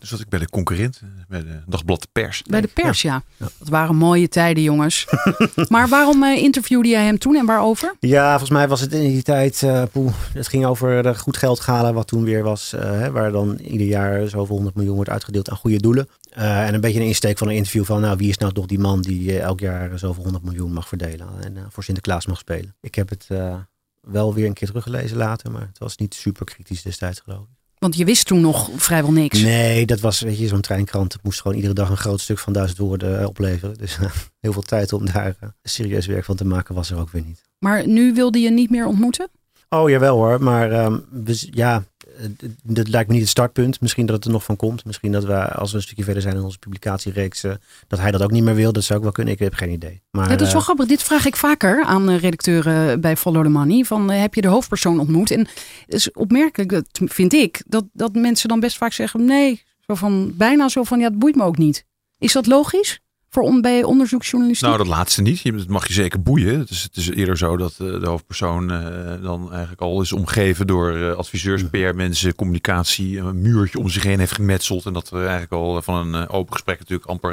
Dus zat ik bij de concurrent, eh, bij de Dagblad Pers. bij de pers, ja. Ja. Dat waren mooie tijden, jongens. maar waarom eh, interviewde jij hem toen en waarover? Ja, volgens mij was het in die tijd, eh, poeh, het ging over de goed geld halen wat toen weer was, eh, hè, waar dan ieder jaar zoveel honderd miljoen wordt uitgedeeld aan goede doelen. Eh, en een beetje een insteek van een interview van, nou, wie is nou toch die man die elk jaar zoveel honderd miljoen mag verdelen en voor Sinterklaas mag spelen. Ik heb het eh, wel weer een keer teruggelezen later, maar het was niet super kritisch destijds geloof ik. Want je wist toen nog vrijwel niks. Nee, dat was, weet je, zo'n treinkrant. Het moest gewoon iedere dag een groot stuk van duizend woorden eh, opleveren. Dus eh, heel veel tijd om daar eh, serieus werk van te maken was er ook weer niet. Maar nu wilde je niet meer ontmoeten? Oh jawel hoor, maar we z- ja, eh, dat lijkt me niet het startpunt. Misschien dat het er nog van komt. Misschien dat we, als we een stukje verder zijn in onze publicatiereeks, eh, dat hij dat ook niet meer wil. Dat zou ook wel kunnen. Ik heb geen idee. Maar, Ja, dat is wel eh, grappig. Dit vraag ik vaker aan redacteuren bij Follow the Money. Van, heb je de hoofdpersoon ontmoet? En het is opmerkelijk, dat vind ik, dat, dat mensen dan best vaak zeggen... nee, zo van, bijna zo van, ja, het boeit me ook niet. Is dat logisch voor on, bij onderzoeksjournalistiek? Nou, dat laatste niet. Je- Dat mag je zeker boeien. Het is, het is eerder zo dat eh, de hoofdpersoon eh, dan eigenlijk al is omgeven door eh, adviseurs, PR-mensen, communicatie, een muurtje om zich heen heeft gemetseld. En dat er eigenlijk al van een open gesprek natuurlijk amper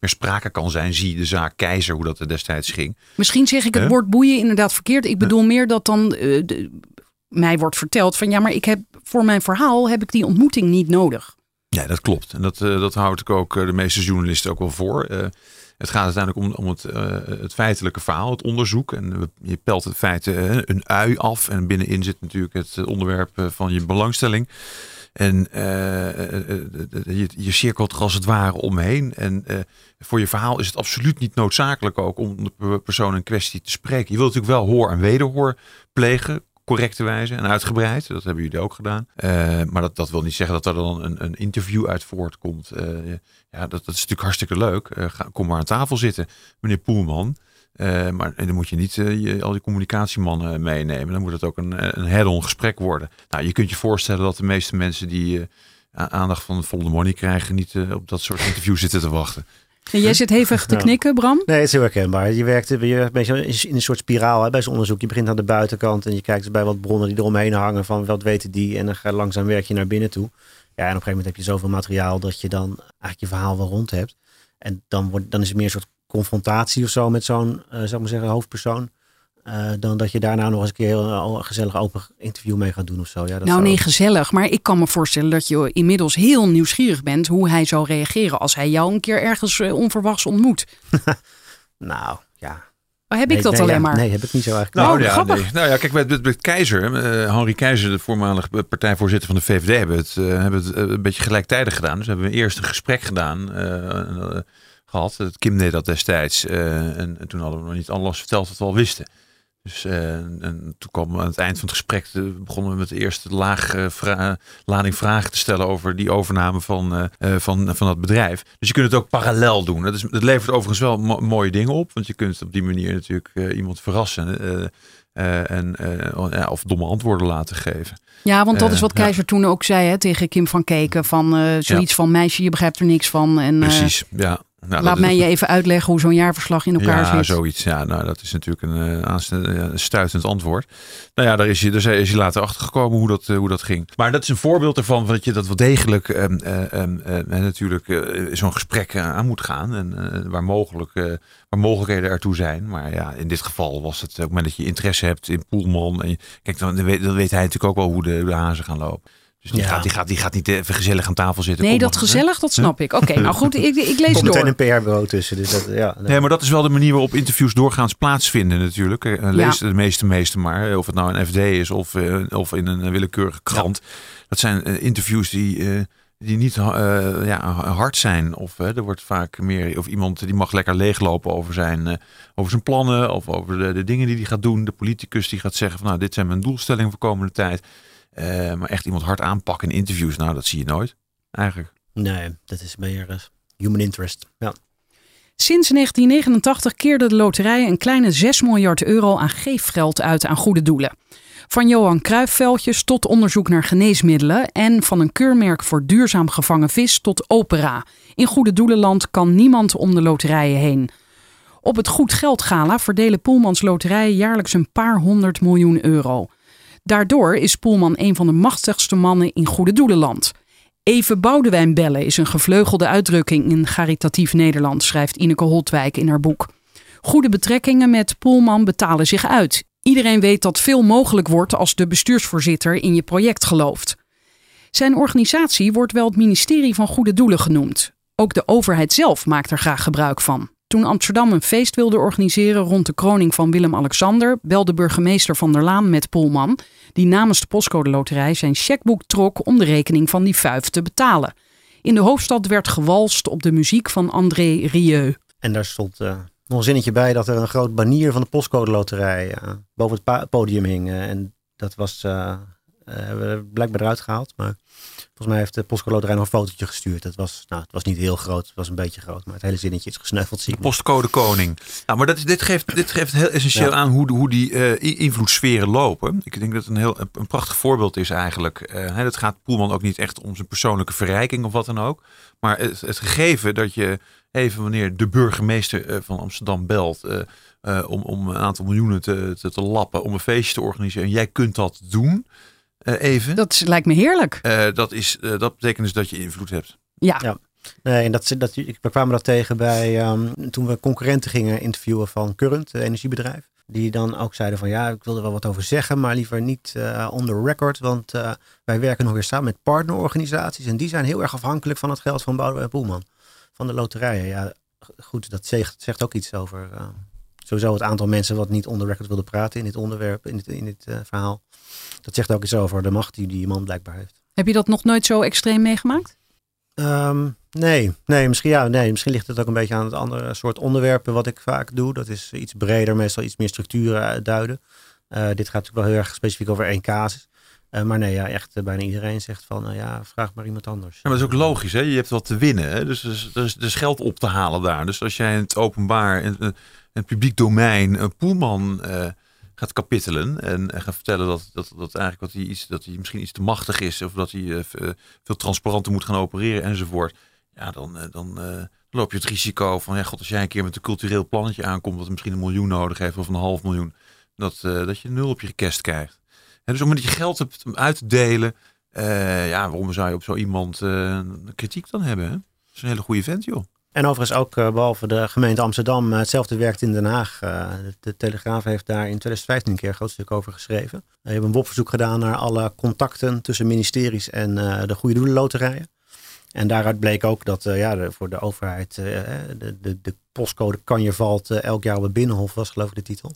meer sprake kan zijn. Zie de zaak Keizer, hoe dat er destijds ging. Misschien zeg ik het woord boeien inderdaad verkeerd. Ik bedoel meer dat dan de- mij wordt verteld van... ja, maar ik heb voor mijn verhaal heb ik die ontmoeting niet nodig. Ja, dat klopt. En dat, eh, dat houd ik ook eh, de meeste journalisten ook wel voor. Eh, het gaat uiteindelijk om, om het, het feitelijke verhaal, het onderzoek. En je pelt het feit een ui af. En binnenin zit natuurlijk het onderwerp van je belangstelling. En je, je cirkelt er als het ware omheen. En voor je verhaal is het absoluut niet noodzakelijk ook om de per- persoon in kwestie te spreken. Je wilt natuurlijk wel hoor en wederhoor plegen. Correcte wijze en uitgebreid. Dat hebben jullie ook gedaan. Eh, maar dat, dat wil niet zeggen dat er dan een, een interview uit voortkomt. Eh, ja, dat, dat is natuurlijk hartstikke leuk. Eh, kom maar aan tafel zitten, meneer Poelman. Maar en dan moet je niet al die communicatiemannen meenemen. Dan moet het ook een, een head-on gesprek worden. Nou, je kunt je voorstellen dat de meeste mensen die aandacht van Follow the Money krijgen, niet op dat soort interviews zitten te wachten. En jij zit hevig te knikken, Bram. Nee, het is heel herkenbaar. Je werkt, een beetje in een soort spiraal hè, bij zo'n onderzoek. Je begint aan de buitenkant en je kijkt bij wat bronnen die eromheen hangen van wat weten die. En dan ga je langzaam werk je naar binnen toe. Ja, en op een gegeven moment heb je zoveel materiaal dat je dan eigenlijk je verhaal wel rond hebt. En dan, wordt, dan is het meer een soort confrontatie of zo met zo'n, eh, zou ik maar zeggen, hoofdpersoon. Eh, dan dat je daarna nog eens een keer een, gezellig open interview mee gaat doen of zo. Ja, dat nou zou- nee, gezellig. Maar ik kan me voorstellen dat je inmiddels heel nieuwsgierig bent hoe hij zou reageren als hij jou een keer ergens eh, onverwachts ontmoet. Nou, ja. Oh, heb Nee, ik dat nee, alleen ja, maar? Nee, heb ik niet zo eigenlijk. Nou, Nou, ja, grappig. nee. nou ja, kijk, met, met, met Keizer, eh Henri Keizer, de voormalige partijvoorzitter van de VVD, hebben het, eh, hebben het een beetje gelijktijdig gedaan. Dus hebben we eerst een gesprek gedaan, eh, eh, gehad. Het Kim deed dat destijds. eh, en, en toen hadden we nog niet alles verteld wat we al wisten. Dus eh, en, en toen kwam aan het eind van het gesprek, eh, begonnen we met de eerste laag, eh, vra- lading vragen te stellen over die overname van, van, van dat bedrijf. Dus je kunt het ook parallel doen. Dat, is, dat levert overigens wel mo- mooie dingen op, want je kunt op die manier natuurlijk iemand verrassen. en, ja, of domme antwoorden laten geven. Ja, want dat is wat ja. Keizer toen ook zei hè, tegen Kim van Keken. Van zoiets van meisje, je begrijpt er niks van. En Precies, ja. Nou, laat mij je even uitleggen hoe zo'n jaarverslag in elkaar ja, zit. zoiets. Ja, nou, dat is natuurlijk een, ja, een stuitend antwoord. Nou ja, daar is je, daar is je later achter gekomen hoe dat, eh, hoe dat ging. Maar dat is een voorbeeld ervan dat je dat wel degelijk eh, ehm, eh, natuurlijk eh, zo'n gesprek aan moet gaan. En waar, mogelijk, waar mogelijkheden ertoe zijn. Maar ja, in dit geval was het op het moment dat je interesse hebt in Poelman. En je, kijk, dan, dan weet, dan weet hij natuurlijk ook wel hoe de, hoe de hazen gaan lopen. Dus die, Ja. gaat, die, gaat, die gaat niet even gezellig aan tafel zitten. Nee, Kom dat hè? gezellig, dat snap ik. Oké, nou goed, ik, ik lees komt door. meteen een PR-bureau tussen. Dus dat, ja, nee. Nee, maar dat is wel de manier waarop interviews doorgaans plaatsvinden natuurlijk. Eh, Lees de meeste meeste maar. eh, Of het nou een FD is of, eh, of in een willekeurige krant. Dat zijn eh, interviews die, eh, die niet eh, ja, hard zijn. Of eh, er wordt vaak meer... Of iemand die mag lekker leeglopen over zijn, eh, over zijn plannen. Of over de, de dingen die hij gaat doen. De politicus die gaat zeggen van nou dit zijn mijn doelstellingen voor komende tijd. Eh, maar echt iemand hard aanpakken in interviews. Nou dat zie je nooit eigenlijk. nee, dat is meer eh, human interest. Ja. Sinds 1989 keerde de loterij een kleine 6 miljard euro aan geefgeld uit aan goede doelen. Van Johan Cruijffveldjes tot onderzoek naar geneesmiddelen en van een keurmerk voor duurzaam gevangen vis tot opera. In goede doelenland kan niemand om de loterijen heen. Op het Goed Geld Gala verdelen Poelmans loterijen jaarlijks een paar honderd miljoen euro. Daardoor is Poelman een van de machtigste mannen in goede doelenland. Even Boudewijn bellen is een gevleugelde uitdrukking in caritatief Nederland, schrijft Ineke Holtwijk in haar boek. Goede betrekkingen met Poelman betalen zich uit. Iedereen weet dat veel mogelijk wordt als de bestuursvoorzitter in je project gelooft. Zijn organisatie wordt wel het ministerie van Goede Doelen genoemd. Ook de overheid zelf maakt er graag gebruik van. Toen Amsterdam een feest wilde organiseren rond de kroning van Willem-Alexander, belde burgemeester Van der Laan met Poelman, die namens de postcode loterij zijn chequeboek trok om de rekening van die vuif te betalen. In de hoofdstad werd gewalst op de muziek van André Rieu. En daar stond eh, nog een zinnetje bij dat er een groot banier van de postcode loterij eh, boven het podium hing. eh, en dat was blijkbaar eruit gehaald. Maar volgens mij heeft de postcode loterij nog een fotootje gestuurd. Het was, nou, het was niet heel groot, het was een beetje groot. Maar het hele zinnetje is gesneuveld. Zie ik nog. Postcode koning. Nou, maar dat is, dit, geeft, dit geeft heel essentieel Ja. aan hoe, hoe die eh, i- invloedssferen lopen. Ik denk dat het een heel een prachtig voorbeeld is eigenlijk. Eh, hè, het gaat Poelman ook niet echt om zijn persoonlijke verrijking of wat dan ook. Maar het, het gegeven dat je even wanneer de burgemeester eh, van Amsterdam belt. eh, eh, om, om een aantal miljoenen te, te, te lappen, om een feestje te organiseren. En jij kunt dat doen, eh, even. Dat, lijkt me heerlijk. dat, is, eh, dat betekent dus dat je invloed hebt. Ja, Ja. Nee, en dat, dat, ik- we kwamen dat tegen bij ehm, toen we concurrenten gingen interviewen van Current, het energiebedrijf. Die dan ook zeiden van ja, ik wil er wel wat over zeggen, maar liever niet eh on the record. Want eh, wij werken nog weer samen met partnerorganisaties. En die zijn heel erg afhankelijk van het geld van Boudewijn Poelman. Van de loterijen. Ja, goed, dat zegt, zegt ook iets over eh, sowieso het aantal mensen wat niet on the record wilde praten in dit onderwerp, in dit, in dit eh, verhaal. Dat zegt ook iets over de macht die die man blijkbaar heeft. heb je dat nog nooit zo extreem meegemaakt? Ehm, nee, nee, misschien, ja, nee, misschien ligt het ook een beetje aan het andere soort onderwerpen wat ik vaak doe. Dat is iets breder, meestal iets meer structuren uitduiden. Eh, dit gaat natuurlijk wel heel erg specifiek over één casus. Eh, maar nee, ja, echt bijna iedereen zegt van, nou ja, vraag maar iemand anders. Ja, maar dat is ook logisch, hè? Je hebt wat te winnen. Hè? Dus er is, er, is, er is geld op te halen daar. Dus als jij in het openbaar, in, het publiek domein, een poelman eh, gaat kapittelen en, en gaat vertellen dat, dat, dat eigenlijk dat hij, iets, dat hij misschien iets te machtig is of dat hij eh, eh, veel transparanter moet gaan opereren enzovoort. Ja, dan, eh, dan eh, loop je het risico van, ja, god, als jij een keer met een cultureel plannetje aankomt dat misschien een miljoen nodig heeft of een half miljoen, dat, eh, dat je nul op je rekest krijgt. En dus op het moment dat je geld hebt om uit te delen, eh, ja, waarom zou je op zo iemand eh, kritiek dan hebben? Hè? Dat is een hele goede vent, joh. En overigens ook, uh, behalve de gemeente Amsterdam, uh, hetzelfde werkt in Den Haag. Uh, de, Telegraaf heeft daar in 2015 een keer een groot stuk over geschreven. We hebben een WOP-verzoek gedaan naar alle contacten tussen ministeries en de Goede Doelenloterijen. En daaruit bleek ook dat ja, voor de overheid de, de, de postcode Kanje valt elk jaar op het Binnenhof, was geloof ik de titel.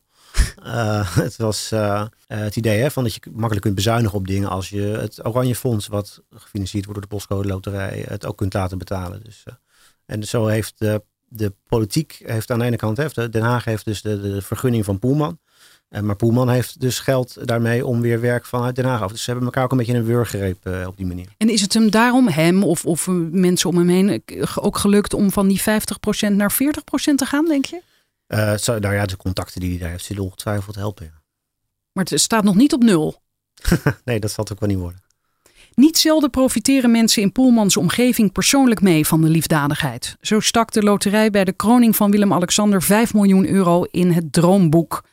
het was het idee hè, van dat je makkelijk kunt bezuinigen op dingen als je het Oranje Fonds, wat gefinancierd wordt door de postcode loterij, het ook kunt laten betalen. Dus en zo heeft de, de politiek heeft aan de ene kant, heeft, Den Haag heeft dus de, de vergunning van Poelman. En, maar Poelman heeft dus geld daarmee om weer werk vanuit Den Haag af. Dus ze hebben elkaar ook een beetje in een wurggreep uh, op die manier. En is het hem daarom, hem of, of mensen om hem heen, ook gelukt om van die 50% naar 40% te gaan, denk je? Uh, zo, nou ja, de contacten die hij daar heeft zullen ongetwijfeld helpen. Ja. Maar het staat nog niet op nul. nee, dat zal het ook wel niet worden. Niet zelden profiteren mensen in Poelmans omgeving persoonlijk mee van de liefdadigheid. Zo stak de loterij bij de kroning van Willem-Alexander 5 miljoen euro in het droomboek.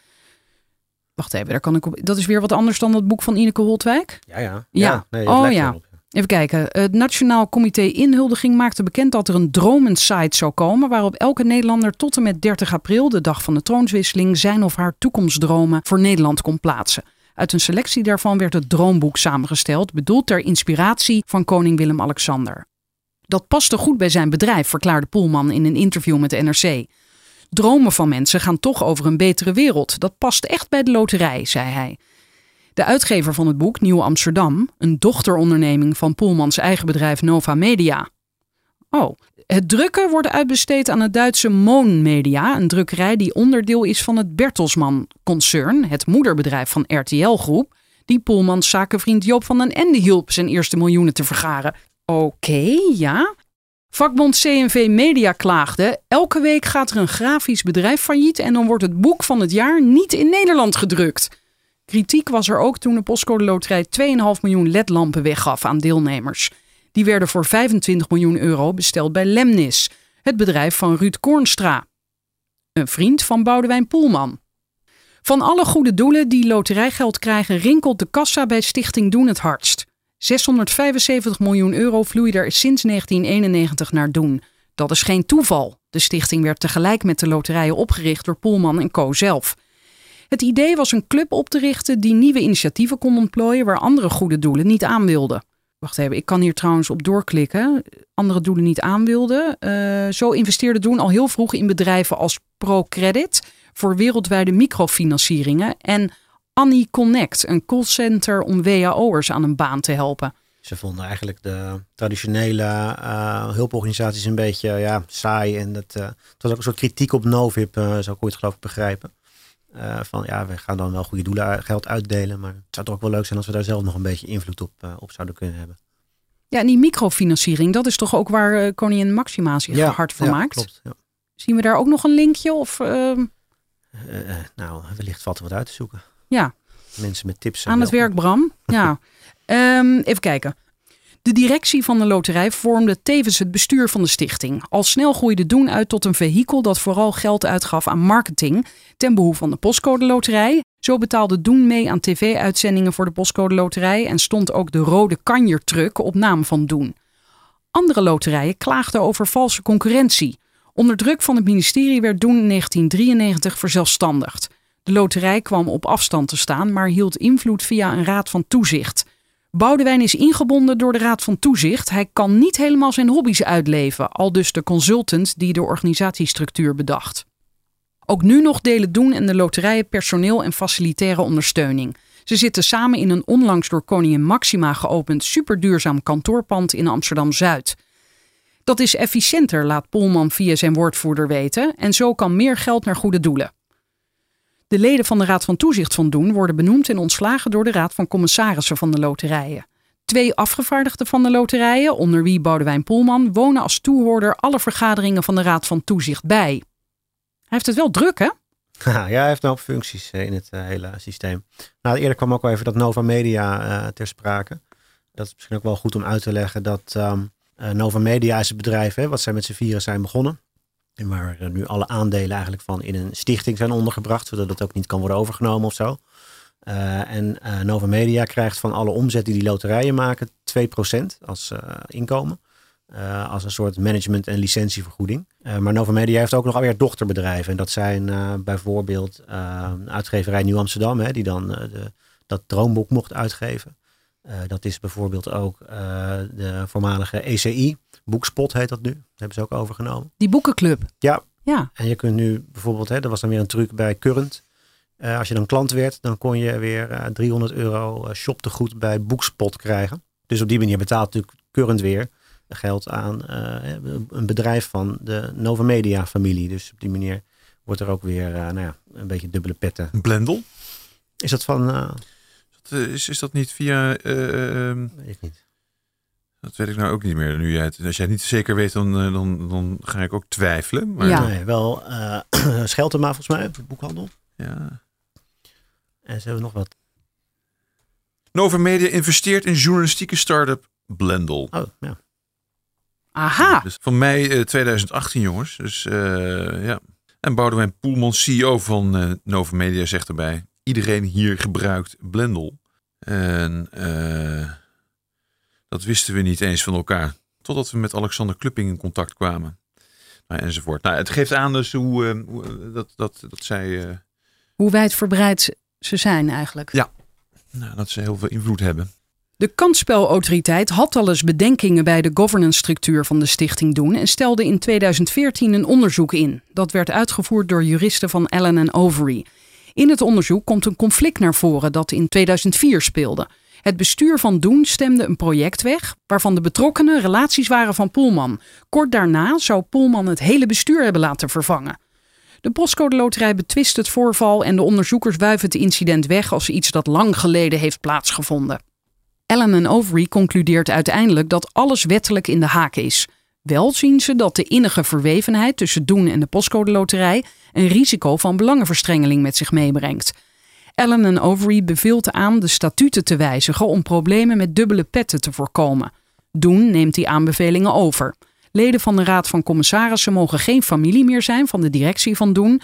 Wacht even, daar kan ik op. Dat is weer wat anders dan het boek van Ineke Holtwijk? Ja, ja. Ja. nee, oh ja. Even kijken. Het Nationaal Comité Inhuldiging maakte bekend dat er een dromensite zou komen. waarop elke Nederlander tot en met 30 april, de dag van de troonswisseling, zijn of haar toekomstdromen voor Nederland kon plaatsen. Uit een selectie daarvan werd het Droomboek samengesteld, bedoeld ter inspiratie van koning Willem-Alexander. Dat paste goed bij zijn bedrijf, verklaarde Poelman in een interview met de NRC. Dromen van mensen gaan toch over een betere wereld. Dat past echt bij de loterij, zei hij. De uitgever van het boek, Nieuw Amsterdam, een dochteronderneming van Poelmans eigen bedrijf Nova Media. Oh, het drukken wordt uitbesteed aan het Duitse Moon Media, een drukkerij die onderdeel is van het Bertelsmann-concern, het moederbedrijf van RTL Groep, die Poelmans zakenvriend Joop van den Ende hielp zijn eerste miljoenen te vergaren. Oké, ja. Vakbond CNV Media klaagde: elke week gaat er een grafisch bedrijf failliet en dan wordt het boek van het jaar niet in Nederland gedrukt. Kritiek was er ook toen de Postcode Loterij 2,5 miljoen ledlampen weggaf aan deelnemers. Die werden voor 25 miljoen euro besteld bij Lemnis, het bedrijf van Ruud Koornstra, een vriend van Boudewijn Poelman. Van alle goede doelen die loterijgeld krijgen, rinkelt de kassa bij Stichting Doen het hardst. 675 miljoen euro vloeit er sinds 1991 naar Doen. Dat is geen toeval. De stichting werd tegelijk met de loterijen opgericht door Poelman en Co. zelf. Het idee was een club op te richten die nieuwe initiatieven kon ontplooien waar andere goede doelen niet aan wilden. Ik kan hier trouwens op doorklikken. Andere doelen niet aan wilden. Uh, zo investeerde Doen al heel vroeg in bedrijven als ProCredit voor wereldwijde microfinancieringen en Annie Connect, een callcenter om WAO'ers aan een baan te helpen. Ze vonden eigenlijk de traditionele uh, hulporganisaties een beetje ja, saai. En dat, uh, het was ook een soort kritiek op Novip, uh, zou ik ooit geloof ik begrijpen. Uh, van ja, we gaan dan wel goede doelen geld uitdelen. Maar het zou toch ook wel leuk zijn als we daar zelf nog een beetje invloed op, uh, op zouden kunnen hebben. Ja, en die microfinanciering, dat is toch ook waar uh, koningin Maxima zich ja, hard voor ja, maakt? Klopt, ja. Zien we daar ook nog een linkje? Of, ehm? nou, wellicht valt er wat uit te zoeken. Ja. Mensen met tips. Aan het werk, Bram. ja. Um, even kijken. De directie van de loterij vormde tevens het bestuur van de stichting. Al snel groeide Doen uit tot een vehikel dat vooral geld uitgaf aan marketing ten behoeve van de postcode loterij. Zo betaalde Doen mee aan tv-uitzendingen voor de postcode loterij en stond ook de rode kanjertruck op naam van Doen. Andere loterijen klaagden over valse concurrentie. Onder druk van het ministerie werd Doen in 1993 verzelfstandigd. De loterij kwam op afstand te staan, maar hield invloed via een raad van toezicht. Boudewijn is ingebonden door de Raad van Toezicht. Hij kan niet helemaal zijn hobby's uitleven, al dus de consultant die de organisatiestructuur bedacht. Ook nu nog delen Doen en de loterijen personeel en facilitaire ondersteuning. Ze zitten samen in een onlangs door koningin Maxima geopend superduurzaam kantoorpand in Amsterdam-Zuid. Dat is efficiënter, laat Polman via zijn woordvoerder weten, en zo kan meer geld naar goede doelen. De leden van de Raad van Toezicht van Doen worden benoemd en ontslagen door de Raad van Commissarissen van de loterijen. Twee afgevaardigden van de loterijen, onder wie Boudewijn Poelman, wonen als toehoorder alle vergaderingen van de Raad van Toezicht bij. Hij heeft het wel druk, hè? Ja, hij heeft een functies in het uh, hele systeem. Nou, eerder kwam ook al even dat Nova Media uh, ter sprake. Dat is misschien ook wel goed om uit te leggen dat um, Nova Media is het bedrijf hè, wat zij met z'n vieren zijn begonnen. En waar nu alle aandelen eigenlijk van in een stichting zijn ondergebracht, zodat het ook niet kan worden overgenomen of zo. Uh, en uh, Nova Media krijgt van alle omzet die die loterijen maken 2% als uh, inkomen. eh, als een soort management- en licentievergoeding. Maar Nova Media heeft ook nog alweer dochterbedrijven. En dat zijn bijvoorbeeld uitgeverij Nieuw Amsterdam, hè, die dan de, dat droomboek mocht uitgeven. dat is bijvoorbeeld ook de voormalige ECI, Boekspot heet dat nu. Dat hebben ze ook overgenomen. Die boekenclub? Ja. ja. En je kunt nu bijvoorbeeld, hè, er was dan weer een truc bij Current. als je dan klant werd, dan kon je weer 300 euro shoptegoed bij Boekspot krijgen. Dus op die manier betaalt natuurlijk Current weer geld aan uh, een bedrijf van de Nova Media familie. Dus op die manier wordt er ook weer uh, nou ja, een beetje dubbele petten. Blendel? Is dat van... Uh, is, is dat niet via... Ehm, weet ik niet. Dat weet ik nou ook niet meer. Nu jij als jij niet zeker weet, dan, dan, dan ga ik ook twijfelen. Maar... Ja, nee, wel uh, Scheltema volgens mij, voor boekhandel. Ja. En ze hebben nog wat. Nova Media investeert in journalistieke start-up Blendel. Oh, ja. Aha. Dus van mei 2018, jongens. Dus uh, ja. En Boudewijn Poelman, CEO van uh, Nova Media, zegt erbij: iedereen hier gebruikt Blendel. En uh, dat wisten we niet eens van elkaar. Totdat we met Alexander Klupping in contact kwamen. Nou, enzovoort. Nou, het geeft aan dus hoe, hoe dat, dat, dat zij. hoe wijdverbreid ze zijn eigenlijk. Ja, nou, dat ze heel veel invloed hebben. De kansspelautoriteit had al eens bedenkingen bij de governance-structuur van de stichting doen en stelde in 2014 een onderzoek in. Dat werd uitgevoerd door juristen van Allen Overy. In het onderzoek komt een conflict naar voren dat in 2004 speelde. Het bestuur van Doen stemde een project weg waarvan de betrokkenen relaties waren van Poelman. Kort daarna zou Poelman het hele bestuur hebben laten vervangen. De postcode loterij betwist het voorval en de onderzoekers wuiven het incident weg als iets dat lang geleden heeft plaatsgevonden. Allen Overy concludeert uiteindelijk dat alles wettelijk in de haak is. Wel zien ze dat de innige verwevenheid tussen Doen en de postcode loterij een risico van belangenverstrengeling met zich meebrengt. Allen Overy beveelt aan de statuten te wijzigen om problemen met dubbele petten te voorkomen. Doen neemt die aanbevelingen over. Leden van de Raad van Commissarissen mogen geen familie meer zijn van de directie van Doen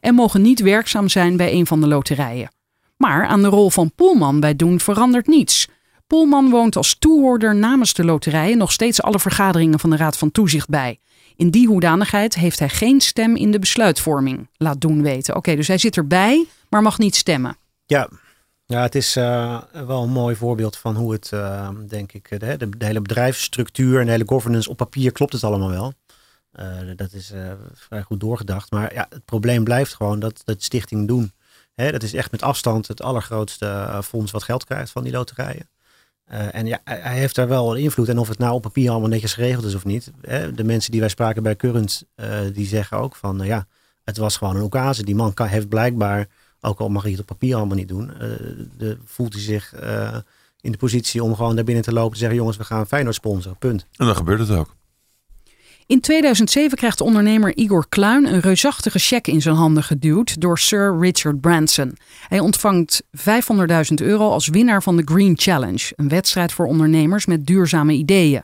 en mogen niet werkzaam zijn bij een van de loterijen. Maar aan de rol van Poelman bij Doen verandert niets. Poelman woont als toehoorder namens de loterijen nog steeds alle vergaderingen van de Raad van Toezicht bij. In die hoedanigheid heeft hij geen stem in de besluitvorming, laat doen weten. Oké, dus hij zit erbij, maar mag niet stemmen. Ja, ja het is uh, wel een mooi voorbeeld van hoe het, uh, denk ik, de, de, de, hele bedrijfsstructuur en de hele governance op papier klopt het allemaal wel. Dat is vrij goed doorgedacht. Maar ja, het probleem blijft gewoon dat, dat stichting doen. Hè, dat is echt met afstand het allergrootste fonds wat geld krijgt van die loterijen. Uh, en ja, hij heeft daar wel invloed. En of het nou op papier allemaal netjes geregeld is of niet. Hè, de mensen die wij spraken bij Current, uh, die zeggen ook van uh, ja, het was gewoon een occasie. Die man heeft blijkbaar, ook al mag hij het op papier allemaal niet doen, de, voelt hij zich in de positie om gewoon daar binnen te lopen en te zeggen jongens, we gaan Feyenoord sponsoren, punt. En dan gebeurt het ook. In 2007 krijgt de ondernemer Igor Kluin een reusachtige cheque in zijn handen geduwd door Sir Richard Branson. Hij ontvangt 500.000 euro als winnaar van de Green Challenge, een wedstrijd voor ondernemers met duurzame ideeën.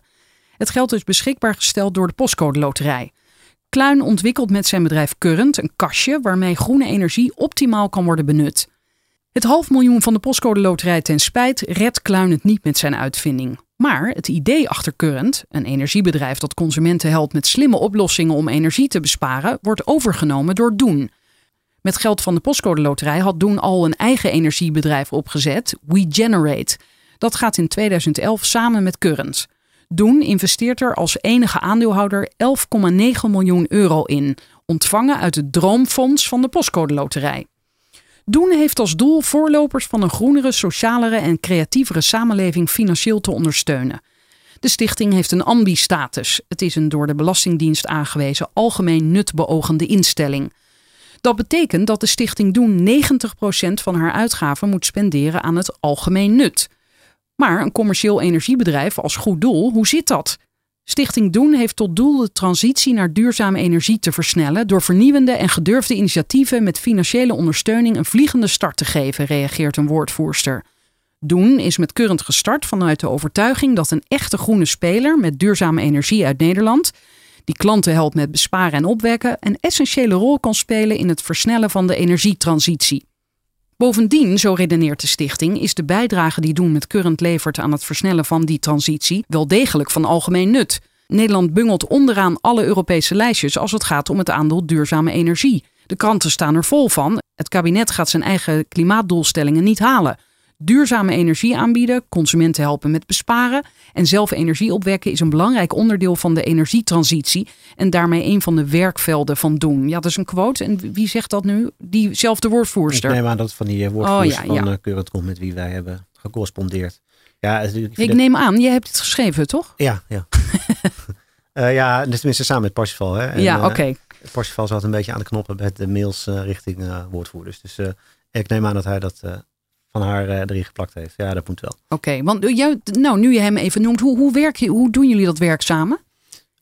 Het geld is beschikbaar gesteld door de Postcode Loterij. Kluin ontwikkelt met zijn bedrijf Current een kastje waarmee groene energie optimaal kan worden benut. Het half miljoen van de Postcode Loterij ten spijt redt Kluin het niet met zijn uitvinding. Maar het idee achter Current, een energiebedrijf dat consumenten helpt met slimme oplossingen om energie te besparen, wordt overgenomen door Doen. Met geld van de Postcode Loterij had Doen al een eigen energiebedrijf opgezet, WeGenerate. Dat gaat in 2011 samen met Current. Doen investeert er als enige aandeelhouder 11,9 miljoen euro in, ontvangen uit het Droomfonds van de Postcode Loterij. Doen heeft als doel voorlopers van een groenere, socialere en creatievere samenleving financieel te ondersteunen. De stichting heeft een ambi-status. Het is een door de Belastingdienst aangewezen algemeen nutbeogende instelling. Dat betekent dat de stichting Doen 90% van haar uitgaven moet spenderen aan het algemeen nut. Maar een commercieel energiebedrijf als goed doel, hoe zit dat? Stichting Doen heeft tot doel de transitie naar duurzame energie te versnellen door vernieuwende en gedurfde initiatieven met financiële ondersteuning een vliegende start te geven, reageert een woordvoerster. Doen is met Current gestart vanuit de overtuiging dat een echte groene speler met duurzame energie uit Nederland, die klanten helpt met besparen en opwekken, een essentiële rol kan spelen in het versnellen van de energietransitie. Bovendien, zo redeneert de stichting, is de bijdrage die Doen met Current levert aan het versnellen van die transitie wel degelijk van algemeen nut. Nederland bungelt onderaan alle Europese lijstjes als het gaat om het aandeel duurzame energie. De kranten staan er vol van. Het kabinet gaat zijn eigen klimaatdoelstellingen niet halen. Duurzame energie aanbieden, consumenten helpen met besparen en zelf energie opwekken is een belangrijk onderdeel van de energietransitie en daarmee een van de werkvelden van doen. Ja, dat is een quote. En wie zegt dat nu? Diezelfde woordvoerster. Ik neem aan dat van die eh, woordvoerster Oh, ja, ja. van uh, Current komt met wie wij hebben gecorrespondeerd. Ja, ik Ik neem aan, jij hebt het geschreven, toch? ja, ja. Eh, ja, dus tenminste samen met Parsifal. Hè. En, ja, eh, oké. Parsifal zat een beetje aan de knoppen met de mails eh, richting eh, woordvoerders. Dus eh, ik neem aan dat hij dat eh, van haar eh, erin geplakt heeft. Ja, dat moet wel. Oké, want jij, nou, nu je hem even noemt, hoe, hoe, werk je, hoe doen jullie dat werk samen?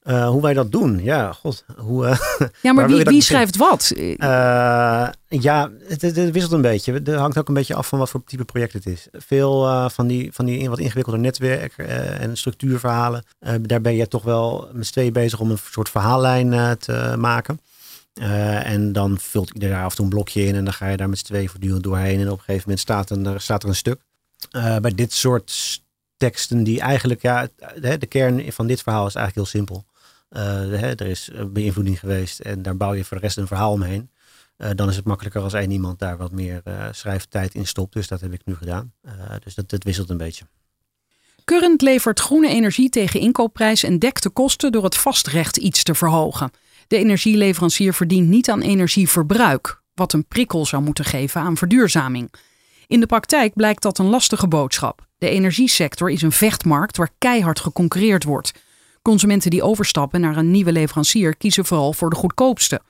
Eh, hoe wij dat doen, ja, god. Hoe, eh, Ja, maar wie, wie schrijft wat? Ja, het, wisselt een beetje. Het hangt ook een beetje af van wat voor type project het is. Veel van die, van die wat ingewikkelde netwerk en structuurverhalen. daar ben je toch wel met z'n tweeën bezig om een soort verhaallijn te maken. Eh, en dan vult ieder daar af en toe een blokje in. En dan ga je daar met z'n tweeën voortdurend doorheen. En op een gegeven moment staat, er, staat er een stuk. Eh, bij dit soort teksten die eigenlijk... Ja, de, de kern van dit verhaal is eigenlijk heel simpel. Eh, er is eh, beïnvloeding geweest en daar bouw je voor de rest een verhaal omheen. Eh, dan is het makkelijker als één iemand daar wat meer eh, schrijftijd in stopt. Dus dat heb ik nu gedaan. Eh, dus dat, dat wisselt een beetje. Current levert groene energie tegen inkoopprijs en dekt de kosten door het vastrecht iets te verhogen. De energieleverancier verdient niet aan energieverbruik, wat een prikkel zou moeten geven aan verduurzaming. In de praktijk blijkt dat een lastige boodschap. De energiesector is een vechtmarkt waar keihard geconcurreerd wordt. Consumenten die overstappen naar een nieuwe leverancier kiezen vooral voor de goedkoopste.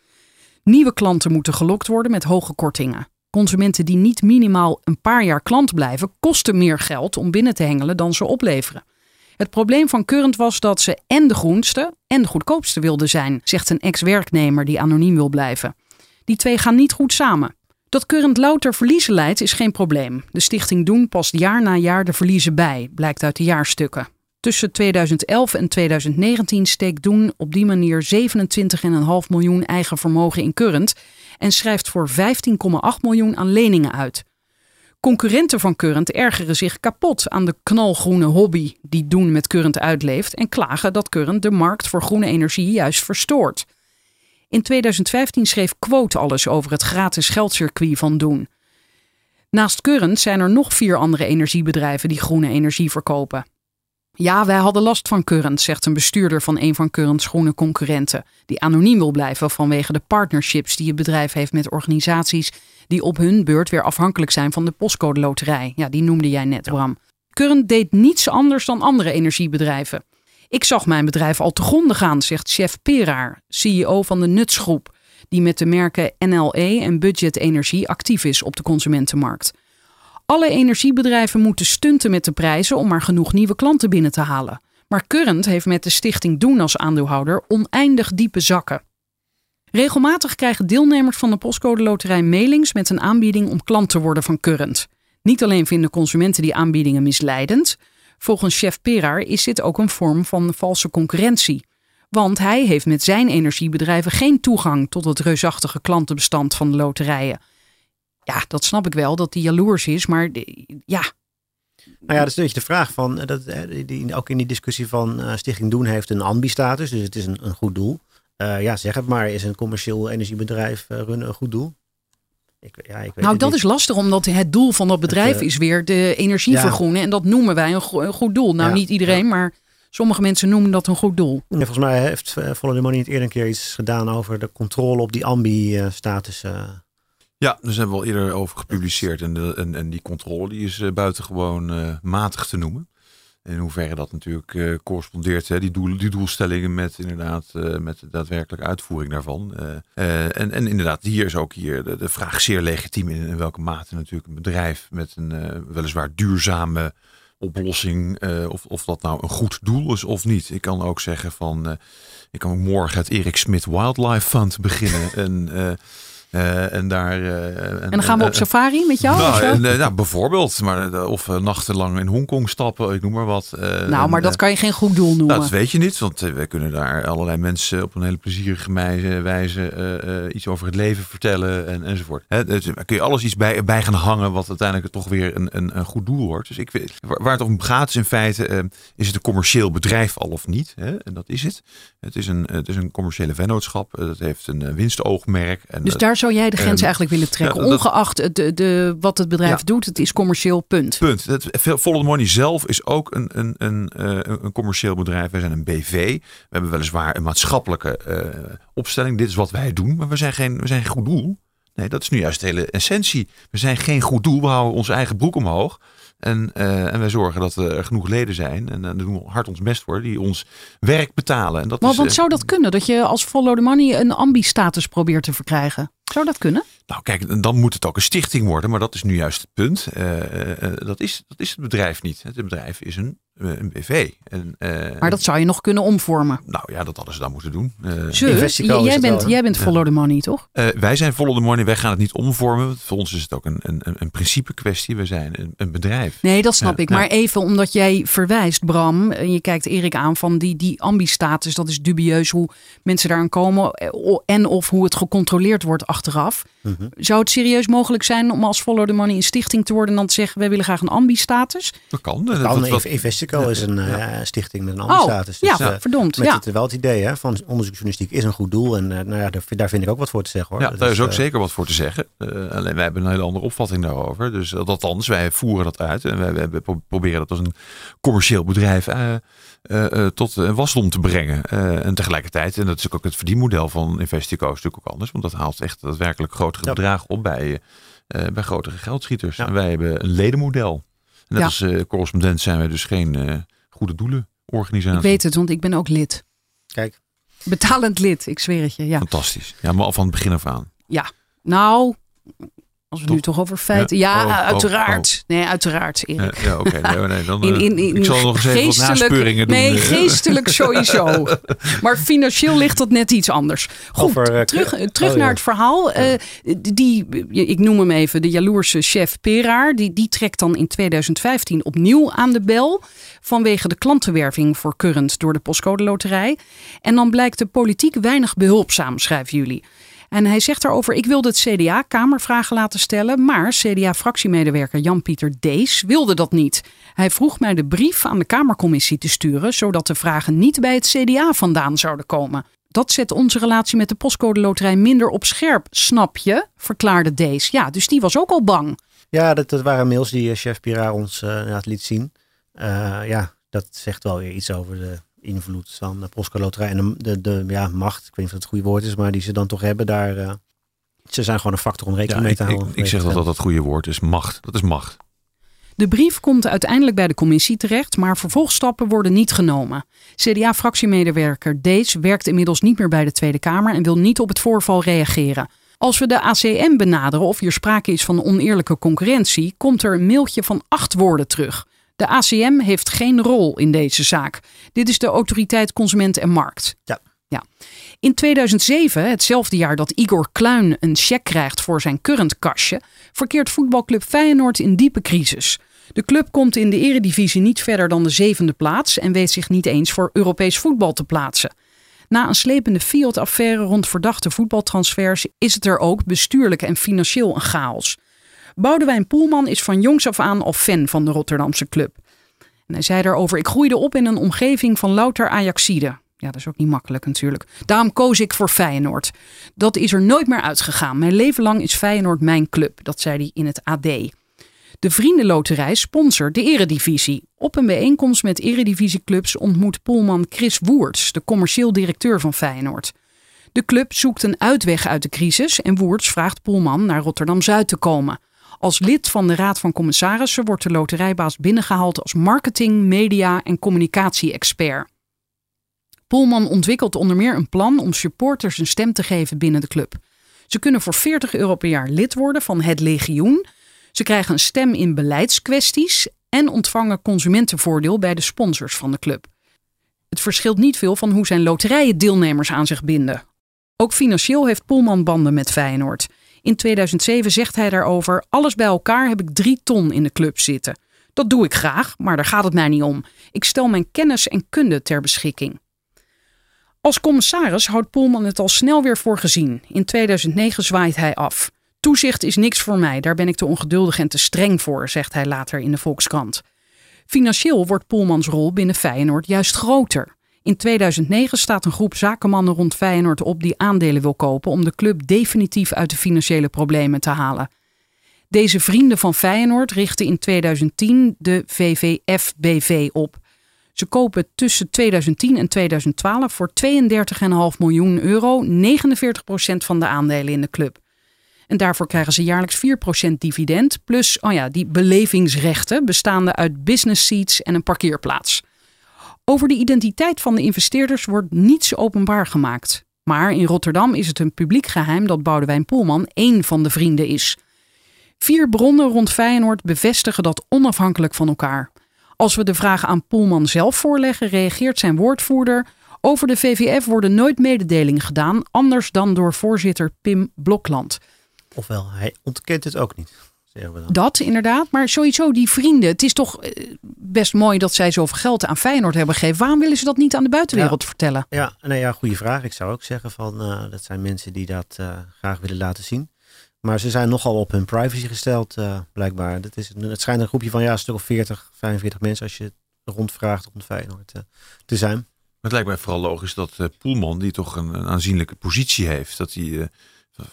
Nieuwe klanten moeten gelokt worden met hoge kortingen. Consumenten die niet minimaal een paar jaar klant blijven, kosten meer geld om binnen te hengelen dan ze opleveren. Het probleem van Current was dat ze en de groenste en de goedkoopste wilden zijn, zegt een ex-werknemer die anoniem wil blijven. Die twee gaan niet goed samen. Dat Current louter verliezen leidt is geen probleem. De stichting Doen past jaar na jaar de verliezen bij, blijkt uit de jaarstukken. Tussen 2011 en 2019 steekt Doen op die manier 27,5 miljoen eigen vermogen in Current en schrijft voor 15,8 miljoen aan leningen uit. Concurrenten van Current ergeren zich kapot aan de knalgroene hobby die Doen met Current uitleeft en klagen dat Current de markt voor groene energie juist verstoort. In 2015 schreef Quote alles over het gratis geldcircuit van Doen. Naast Current zijn er nog vier andere energiebedrijven die groene energie verkopen. Ja, wij hadden last van Current, zegt een bestuurder van een van Current's groene concurrenten, die anoniem wil blijven vanwege de partnerships die het bedrijf heeft met organisaties die op hun beurt weer afhankelijk zijn van de postcode loterij. Ja, die noemde jij net, Bram. Current deed niets anders dan andere energiebedrijven. Ik zag mijn bedrijf al te gronden gaan, zegt chef Peraar, CEO van de Nutsgroep, die met de merken NLE en Budget Energie actief is op de consumentenmarkt. Alle energiebedrijven moeten stunten met de prijzen om maar genoeg nieuwe klanten binnen te halen. Maar Current heeft met de stichting Doen als aandeelhouder oneindig diepe zakken. Regelmatig krijgen deelnemers van de postcode loterij mailings met een aanbieding om klant te worden van Current. Niet alleen vinden consumenten die aanbiedingen misleidend. Volgens chef Peraar is dit ook een vorm van valse concurrentie. Want hij heeft met zijn energiebedrijven geen toegang tot het reusachtige klantenbestand van de loterijen. Ja, dat snap ik wel, dat hij jaloers is, maar ja, Nou ja, dat is een beetje de vraag van, eh, dat, eh, die- die, ook in die discussie van eh, Stichting Doen heeft een ambi-status, dus het is een, een goed doel. Ja, zeg het maar, is een commercieel energiebedrijf runnen een goed doel? Ik, ja, ik weet nou dat niet. is lastig, omdat het doel van dat bedrijf Het, is weer de energie ja. vergroenen. En dat noemen wij een, go- een goed doel. Nou, Ja, niet iedereen, maar sommige mensen noemen dat een goed doel. Ja, volgens mij heeft Follow the Money het eerder een keer iets gedaan over de controle op die ambi-status. Ja, daar zijn we al eerder over gepubliceerd. En, de, en, en die controle die is eh, buitengewoon eh, matig te noemen. En in hoeverre dat natuurlijk eh, correspondeert, hè, die, die doelstellingen met inderdaad met de daadwerkelijke uitvoering daarvan. En, en inderdaad, hier is ook hier de, vraag zeer legitiem in, welke mate natuurlijk een bedrijf met een weliswaar duurzame oplossing, of, of dat nou een goed doel is of niet. Ik kan ook zeggen van, ik kan morgen het Erik Smit Wildlife Fund beginnen. en Eh, en, daar, eh, En dan gaan we op safari met jou? Nou, eh, nou, bijvoorbeeld. Maar, of nachtenlang in Hongkong stappen, ik noem maar wat. Nou, maar dat kan je geen goed doel noemen. nou, dat weet je niet, want we kunnen daar allerlei mensen op een hele plezierige wijze, iets over het leven vertellen en, enzovoort. Hè, dus daar kun je alles iets bij, bij gaan hangen wat uiteindelijk toch weer een, een, een goed doel wordt. Dus ik weet, waar het om gaat is in feite, is het een commercieel bedrijf al of niet? Hè? En dat is het. Het is een, het is een commerciële vennootschap. Dat heeft een winstoogmerk. En dus daar zou jij de grens ehm, eigenlijk willen trekken. ja, dat- Ongeacht de, de, wat het bedrijf Ja. doet, het is commercieel punt. Punt. Het, Follow the Money zelf is ook een, een, een, eh, een commercieel bedrijf. Wij zijn een BV. We hebben weliswaar een maatschappelijke eh, opstelling. Dit is wat wij doen. Maar we zijn geen, we zijn geen goed doel. Nee, dat is nu juist de hele essentie. We zijn geen goed doel. We houden onze eigen broek omhoog. En, eh, en wij zorgen dat er genoeg leden zijn. En daar doen we hard ons best voor. Die ons werk betalen. En dat Maar is, want eh, zou dat kunnen? Dat je als Follow the Money een ambi-status probeert te verkrijgen? Zou dat kunnen? Nou, kijk, dan moet het ook een stichting worden, maar dat is nu juist het punt. Eh, eh, eh, dat, is, dat is het bedrijf niet. Het bedrijf is een, een BV. En, eh, Maar dat zou je nog kunnen omvormen. Nou ja, dat hadden ze dan moeten doen. Eh, is jij, bent, jij bent. Follow the Money, toch? eh, wij zijn Follow the Money, wij gaan het niet omvormen. Voor ons is het ook een, een, een- principe kwestie. We zijn een, een bedrijf. Nee, dat snap ik. ja. Maar even omdat jij verwijst, Bram, en je kijkt Erik aan van die, die ambi-status. Dat is dubieus hoe mensen daaraan komen eh, en of hoe het gecontroleerd wordt achteraf. Mhm. Zou het serieus mogelijk zijn om als Follow the Money een stichting te worden en dan te zeggen, wij willen graag een ambi-status? Dat kan. Wat- Investico is een eh, stichting met een andere Oh, status. ja, Dus, eh, verdomd. met Ja. het, wel het idee hè, van onderzoeksjournalistiek is een goed doel. En eh, nou ja, daar, daar vind ik ook wat voor te zeggen hoor. ja, daar is Dus, ook eh, zeker wat voor te zeggen. Eh, alleen wij hebben een hele andere opvatting daarover. Dus dat althans, wij voeren dat uit. En wij, wij pro- proberen dat als een commercieel bedrijf eh, eh, tot een wasdom te brengen. Eh, en tegelijkertijd, en dat is ook het verdienmodel van Investico is natuurlijk ook anders. Want dat haalt echt daadwerkelijk grotere Ja. bedragen op bij, eh, bij grotere geldschieters. Ja. En wij hebben een ledenmodel. Net Ja. als eh, correspondent zijn wij dus geen eh, goede doelenorganisatie. Ik weet het, want ik ben ook lid. Kijk, Betalend lid, ik zweer het je. Ja. Fantastisch. Ja, maar al van het begin af aan. Nou, als we Toch? nu toch over feiten. Ja, Ja? Oh, oh, uiteraard. Nee, uiteraard, Erik. Ja, ja oké. Nee, nee, dan, In, eh, in, in ik zal nog eens even wat geestelijk- naspeuringen doen. Nee, eh. geestelijk sowieso. Maar financieel ligt dat net iets anders. Goed, Over, eh, terug, oh, terug ja. naar het verhaal. Eh, die, ik noem hem even, de jaloerse chef Peraar. Die, die trekt dan in 2015 opnieuw aan de bel. Vanwege de klantenwerving voor Current door de postcode loterij. En dan blijkt de politiek weinig behulpzaam, schrijven jullie. En hij zegt daarover: Ik wilde het CDA Kamervragen laten stellen, maar CDA-fractiemedewerker Jan-Pieter Dees wilde dat niet. Hij vroeg mij de brief aan de Kamercommissie te sturen, zodat de vragen niet bij het CDA vandaan zouden komen. Dat zet onze relatie met de postcode loterij minder op scherp, snap je? verklaarde Dees. Ja, dus die was ook al bang. ja, dat, dat waren mails die eh, chef Pira ons ja, liet zien. Eh, ja, dat zegt wel weer iets over de invloed van de postcode loterij. En de, de, de ja, macht, ik weet niet of dat het goede woord is, maar die ze dan toch hebben daar. eh, ze zijn gewoon een factor om rekening Ja, mee ik, te ik, houden. ik zeg dat dat het goede woord is. Macht. Dat is macht. De brief komt uiteindelijk bij de commissie terecht, maar vervolgstappen worden niet genomen. CDA-fractiemedewerker Dees werkt inmiddels niet meer bij de Tweede Kamer en wil niet op het voorval reageren. Als we de ACM benaderen of hier sprake is van oneerlijke concurrentie, komt er een mailtje van acht woorden terug. De ACM heeft geen rol in deze zaak. Dit is de Autoriteit Consument en Markt. Ja. Ja. In 2007, hetzelfde jaar dat Igor Kluin een cheque krijgt voor zijn current kastje, verkeert voetbalclub Feyenoord in diepe crisis. De club komt in de eredivisie niet verder dan de zevende plaats en weet zich niet eens voor Europees voetbal te plaatsen. Na een slepende Fiat-affaire rond verdachte voetbaltransfers is het er ook bestuurlijk en financieel een chaos. Boudewijn Poelman is van jongs af aan al fan van de Rotterdamse club. En hij zei daarover: Ik groeide op in een omgeving van louter Ajaxiden. Ja, dat is ook niet makkelijk natuurlijk. Daarom koos ik voor Feyenoord. Dat is er nooit meer uitgegaan. Mijn leven lang is Feyenoord mijn club. Dat zei hij in het AD. De Vriendenloterij sponsort de Eredivisie. Op een bijeenkomst met Eredivisieclubs ontmoet Poelman Chris Woerts, de commercieel directeur van Feyenoord. De club zoekt een uitweg uit de crisis en Woerts vraagt Poelman naar Rotterdam-Zuid te komen. Als lid van de Raad van Commissarissen wordt de loterijbaas binnengehaald als marketing, media en communicatie-expert. Poelman ontwikkelt onder meer een plan om supporters een stem te geven binnen de club. Ze kunnen voor 40 euro per jaar lid worden van het legioen. Ze krijgen een stem in beleidskwesties en ontvangen consumentenvoordeel bij de sponsors van de club. Het verschilt niet veel van hoe zijn loterijen deelnemers aan zich binden. Ook financieel heeft Poelman banden met Feyenoord. In 2007 zegt hij daarover: Alles bij elkaar heb ik drie ton in de club zitten. Dat doe ik graag, maar daar gaat het mij niet om. Ik stel mijn kennis en kunde ter beschikking. Als commissaris houdt Poelman het al snel weer voor gezien. In 2009 zwaait hij af. Toezicht is niks voor mij, daar ben ik te ongeduldig en te streng voor, zegt hij later in de Volkskrant. Financieel wordt Poelmans rol binnen Feyenoord juist groter. In 2009 staat een groep zakenmannen rond Feyenoord op die aandelen wil kopen om de club definitief uit de financiële problemen te halen. Deze vrienden van Feyenoord richten in 2010 de VVF-BV op. Ze kopen tussen 2010 en 2012 voor 32,5 miljoen euro 49% van de aandelen in de club. En daarvoor krijgen ze jaarlijks 4% dividend, plus oh ja, die belevingsrechten bestaande uit business seats en een parkeerplaats. Over de identiteit van de investeerders wordt niets openbaar gemaakt. Maar in Rotterdam is het een publiek geheim dat Boudewijn Poelman één van de vrienden is. Vier bronnen rond Feyenoord bevestigen dat onafhankelijk van elkaar. Als we de vraag aan Poelman zelf voorleggen, reageert zijn woordvoerder. Over de VVF worden nooit mededelingen gedaan, anders dan door voorzitter Pim Blokland. Ofwel, hij ontkent het ook niet. Zeggen we dan. Dat inderdaad, maar sowieso die vrienden. Het is toch eh, best mooi dat zij zoveel geld aan Feyenoord hebben gegeven. Waarom willen ze dat niet aan de buitenwereld vertellen? Ja, nou ja, goede vraag. Ik zou ook zeggen van eh, dat zijn mensen die dat eh, graag willen laten zien. Maar ze zijn nogal op hun privacy gesteld, eh, blijkbaar. Dat is, het schijnt een groepje van ja, een stuk of 40, 45 mensen als je rondvraagt rond Feyenoord te zijn. Maar het lijkt mij vooral logisch dat eh, Poelman, die toch een, een aanzienlijke positie heeft, dat hij eh,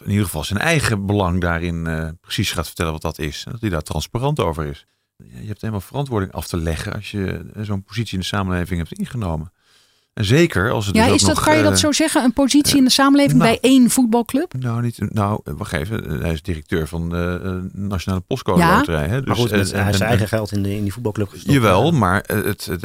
in ieder geval zijn eigen belang daarin eh, precies gaat vertellen wat dat is. Dat hij daar transparant over is. Je hebt helemaal verantwoording af te leggen als je eh, zo'n positie in de samenleving hebt ingenomen. Zeker als het Ja, dus ook is dat, nog, kan je dat eh, zo zeggen? Een positie in de samenleving nou. bij één voetbalclub? Nou, niet, nou, wacht even. Eh, Hij is directeur van de eh, Nationale Postcode Ja. Loterij. Hè? Maar goed, en- met, hij heeft zijn eigen geld in, de, in die voetbalclub gestopt. Jawel, maar het, het,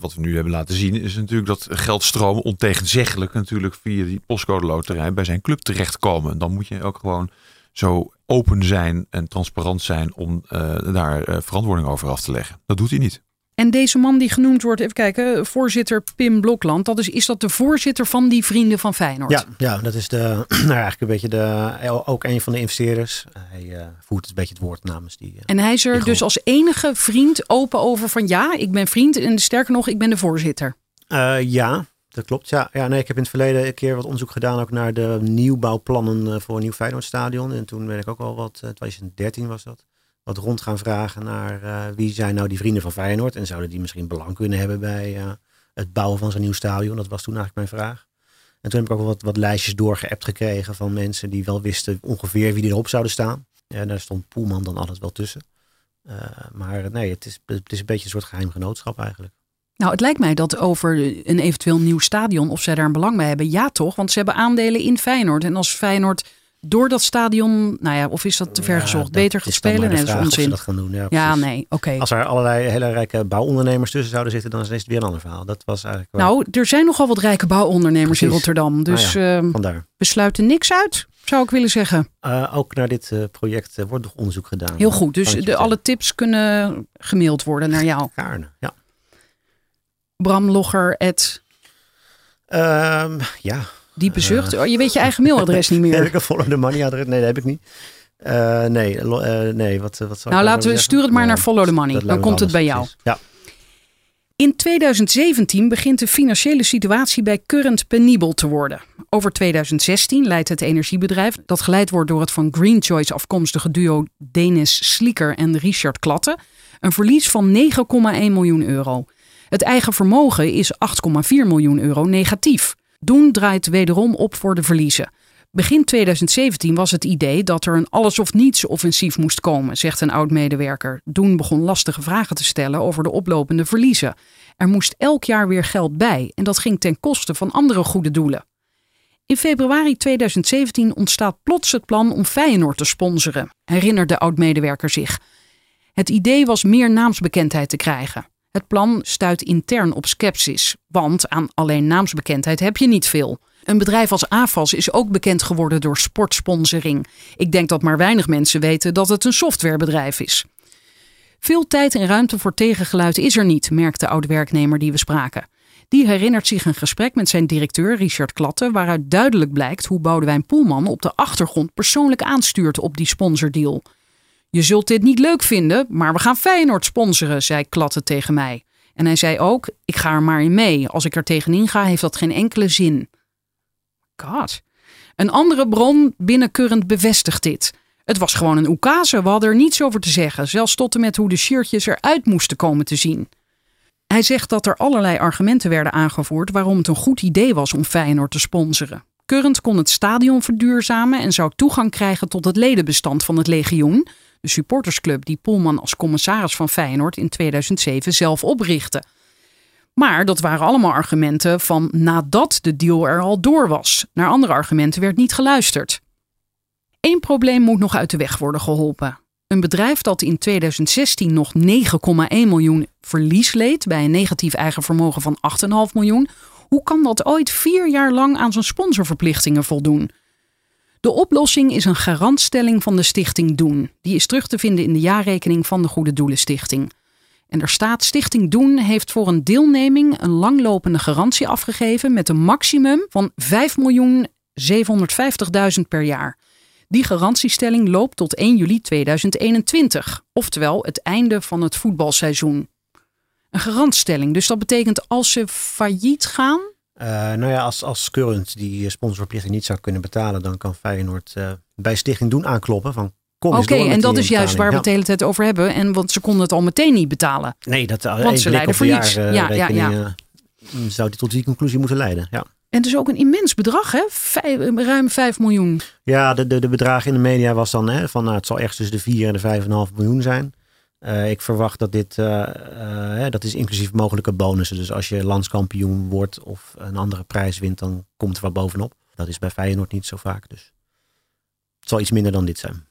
wat we nu hebben laten zien is natuurlijk dat geldstromen ontegenzeggelijk natuurlijk via die postcode loterij bij zijn club terechtkomen. Dan moet je ook gewoon zo open zijn en transparant zijn om eh, daar eh, verantwoording over af te leggen. Dat doet hij niet. En deze man die genoemd wordt, even kijken, voorzitter Pim Blokland. Dat is, is dat de voorzitter van die vrienden van Feyenoord? Ja, ja, dat is de, nou, eigenlijk een beetje de, ook een van de investeerders. Hij eh, voert een beetje het woord namens die. eh, En hij is er dus als enige vriend open over van ja, ik ben vriend en sterker nog, ik ben de voorzitter. Eh, ja, dat klopt. Ja, ja, nee, ik heb in het verleden een keer wat onderzoek gedaan ook naar de nieuwbouwplannen voor een nieuw Feyenoordstadion. En toen ben ik ook al wat, eh, 2013 was dat, wat rond gaan vragen naar eh, wie zijn nou die vrienden van Feyenoord. En zouden die misschien belang kunnen hebben bij eh, het bouwen van zo'n nieuw stadion. Dat was toen eigenlijk mijn vraag. En toen heb ik ook wat, wat lijstjes doorgeappt gekregen van mensen die wel wisten ongeveer wie erop zouden staan. En daar stond Poelman dan altijd wel tussen. Eh, maar nee, het is, het is een beetje een soort geheim genootschap eigenlijk. Nou, het lijkt mij dat over een eventueel nieuw stadion, of zij daar een belang bij hebben, ja toch? Want ze hebben aandelen in Feyenoord. En als Feyenoord door dat stadion, nou ja, of is dat te ver Ja, gezocht, beter gaat maar spelen? Nee, dat is ze onzin. dat gaan doen. Ja, Ja, nee, oké. Als er allerlei hele rijke bouwondernemers tussen zouden zitten, dan is het weer een ander verhaal. Dat was eigenlijk wel Nou, er zijn nogal wat rijke bouwondernemers in. Rotterdam. Dus Nou eh, vandaar. we sluiten niks uit, zou ik willen zeggen. Eh, ook naar dit eh, project wordt nog onderzoek gedaan. Heel goed. Dus de, alle tips kunnen gemaild worden naar jou. vertellen. Gaarne, ja. Bramlogger, at Ehm, ja. Diepe zucht. Oh, je weet je eigen mailadres niet Heb meer. ik een follow the money adres? Nee, dat heb ik niet. Eh, nee, eh, nee, wat, eh, wat zou Nou, laten we zeggen? stuur het maar naar Follow the Money. dat Dan komt het bij jou. precies. Ja. In 2017 begint de financiële situatie bij Current penibel te worden. Over 2016 leidt het energiebedrijf, dat geleid wordt door het van Green Choice afkomstige duo Denis Slieker en Richard Klatten, een verlies van 9,1 miljoen euro. Het eigen vermogen is 8,4 miljoen euro negatief. Doen draait wederom op voor de verliezen. Begin 2017 was het idee dat er een alles of niets offensief moest komen, zegt een oud-medewerker. Doen begon lastige vragen te stellen over de oplopende verliezen. Er moest elk jaar weer geld bij en dat ging ten koste van andere goede doelen. In februari 2017 ontstaat plots het plan om Feyenoord te sponsoren, herinnert de oud-medewerker zich. Het idee was meer naamsbekendheid te krijgen. Het plan stuit intern op sceptisch, want aan alleen naamsbekendheid heb je niet veel. Een bedrijf als AFAS is ook bekend geworden door sportsponsoring. Ik denk dat maar weinig mensen weten dat het een softwarebedrijf is. Veel tijd en ruimte voor tegengeluid is er niet, merkt de oud-werknemer die we spraken. Die herinnert zich een gesprek met zijn directeur Richard Klatte, waaruit duidelijk blijkt hoe Boudewijn Poelman op de achtergrond persoonlijk aanstuurt op die sponsordeal. Je zult dit niet leuk vinden, maar we gaan Feyenoord sponsoren, zei Klatte tegen mij. En hij zei ook: Ik ga er maar in mee. Als ik er tegenin ga, heeft dat geen enkele zin. God. Een andere bron binnen Current bevestigt dit. Het was gewoon een oekase, we hadden er niets over te zeggen, zelfs tot en met hoe de shirtjes eruit moesten komen te zien. Hij zegt dat er allerlei argumenten werden aangevoerd waarom het een goed idee was om Feyenoord te sponsoren. Current kon het stadion verduurzamen en zou toegang krijgen tot het ledenbestand van het legioen, de supportersclub die Poelman als commissaris van Feyenoord in 2007 zelf oprichtte. Maar dat waren allemaal argumenten van nadat de deal er al door was. Naar andere argumenten werd niet geluisterd. Eén probleem moet nog uit de weg worden geholpen. Een bedrijf dat in 2016 nog 9,1 miljoen verlies leed bij een negatief eigen vermogen van 8,5 miljoen. Hoe kan dat ooit vier jaar lang aan zijn sponsorverplichtingen voldoen? De oplossing is een garantstelling van de stichting Doen. Die is terug te vinden in de jaarrekening van de Goede Doelen Stichting. En er staat: Stichting Doen heeft voor een deelneming een langlopende garantie afgegeven met een maximum van 5.750.000 per jaar. Die garantiestelling loopt tot 1 juli 2021, oftewel het einde van het voetbalseizoen. Een garantstelling, dus dat betekent als ze failliet gaan. Uh, nou ja, als, als Current die sponsorverplichting niet zou kunnen betalen, dan kan Feyenoord uh, bij Stichting Doen aankloppen van Oké, en dat is juist waar we het de hele tijd over hebben. En want ze konden het al meteen niet betalen. Nee, dat want ze leiden verlies. Uh, ja, ja, ja. Zou die tot die conclusie moeten leiden. Ja. En dus ook een immens bedrag, hè? Vijf, ruim 5 miljoen. Ja, de, de, de bedragen in de media was dan hè, van nou, het zal echt tussen de 4 en de 5,5 miljoen zijn. Uh, ik verwacht dat dit, uh, uh, dat is inclusief mogelijke bonussen. Dus als je landskampioen wordt of een andere prijs wint, dan komt er wat bovenop. Dat is bij Feyenoord niet zo vaak. Dus het zal iets minder dan dit zijn.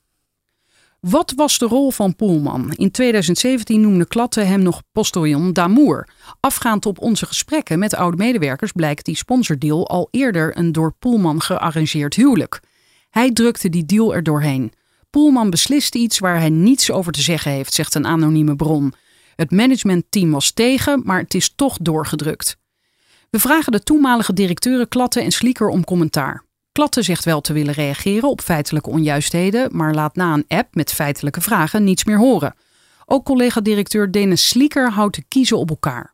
Wat was de rol van Poelman? In 2017 noemde Klatte hem nog postillon d'amour. Afgaand op onze gesprekken met oude medewerkers blijkt die sponsordeal al eerder een door Poelman gearrangeerd huwelijk. Hij drukte die deal er doorheen. Poelman beslist iets waar hij niets over te zeggen heeft, zegt een anonieme bron. Het managementteam was tegen, maar het is toch doorgedrukt. We vragen de toenmalige directeuren Klatte en Slieker om commentaar. Klatte zegt wel te willen reageren op feitelijke onjuistheden, maar laat na een app met feitelijke vragen niets meer horen. Ook collega-directeur Dennis Slieker houdt de kiezen op elkaar.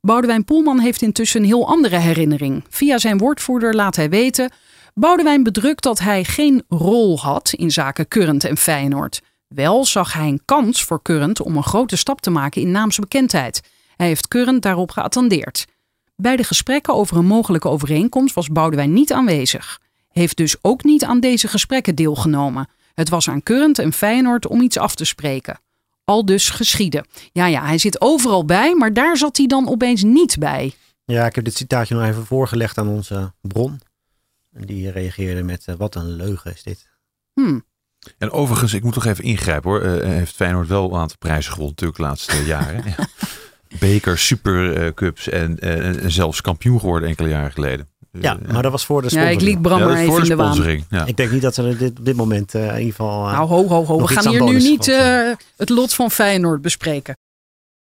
Boudewijn Poelman heeft intussen een heel andere herinnering. Via zijn woordvoerder laat hij weten: Boudewijn bedrukt dat hij geen rol had in zaken Current en Feyenoord. Wel zag hij een kans voor Current om een grote stap te maken in naamsbekendheid. Hij heeft Current daarop geattendeerd. Bij de gesprekken over een mogelijke overeenkomst was Boudewijn niet aanwezig. Heeft dus ook niet aan deze gesprekken deelgenomen. Het was aan Current en Feyenoord om iets af te spreken. Al dus geschieden. Ja, ja, hij zit overal bij, maar daar zat hij dan opeens niet bij. Ja, ik heb dit citaatje nog even voorgelegd aan onze bron. En die reageerde met, uh, wat een leugen is dit. Hmm. En overigens, ik moet toch even ingrijpen hoor. Uh, heeft Feyenoord wel een aantal prijzen gewonnen natuurlijk de laatste jaren. ja. Beker, Supercups en, en, zelfs kampioen geworden enkele jaren geleden. Ja, maar dat was voor de sponsoring. Ja, ik liet Bram Ja, maar even voor in de waan. Ja. Ik denk niet dat we dit, op dit moment eh, in ieder geval... eh, Nou, ho, ho, ho. We gaan aan hier nu niet eh, het lot van Feyenoord bespreken.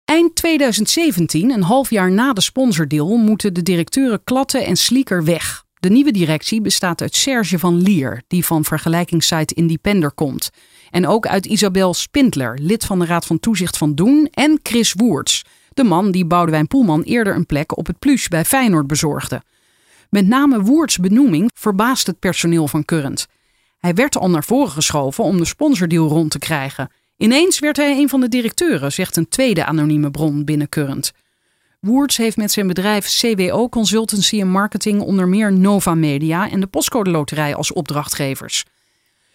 Eind 2017, een half jaar na de sponsordeal, moeten de directeuren Klatte en Slieker weg. De nieuwe directie bestaat uit Serge van Lier, die van vergelijkingssite Independer komt. En ook uit Isabel Spindler, lid van de Raad van Toezicht van Doen, en Chris Woerts, de man die Boudewijn Poelman eerder een plek op het plus bij Feyenoord bezorgde. Met name Woerts benoeming verbaast het personeel van Current. Hij werd al naar voren geschoven om de sponsordeal rond te krijgen. Ineens werd hij een van de directeuren, zegt een tweede anonieme bron binnen Current. Woerts heeft met zijn bedrijf CWO Consultancy en Marketing onder meer Nova Media en de Postcode Loterij als opdrachtgevers.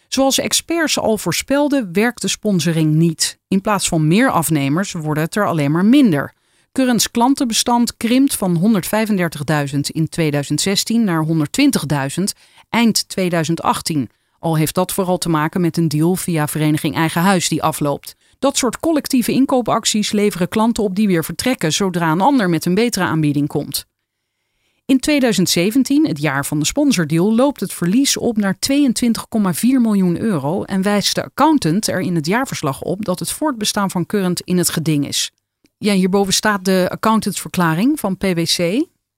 Zoals experts al voorspelden, werkt de sponsoring niet. In plaats van meer afnemers worden het er alleen maar minder. Currents klantenbestand krimpt van 135.000 in 2016 naar 120.000 eind 2018. Al heeft dat vooral te maken met een deal via Vereniging Eigen Huis die afloopt. Dat soort collectieve inkoopacties leveren klanten op die weer vertrekken zodra een ander met een betere aanbieding komt. In 2017, het jaar van de sponsordeal, loopt het verlies op naar 22,4 miljoen euro en wijst de accountant er in het jaarverslag op dat het voortbestaan van Current in het geding is. ja, hierboven staat de accountantsverklaring van PwC.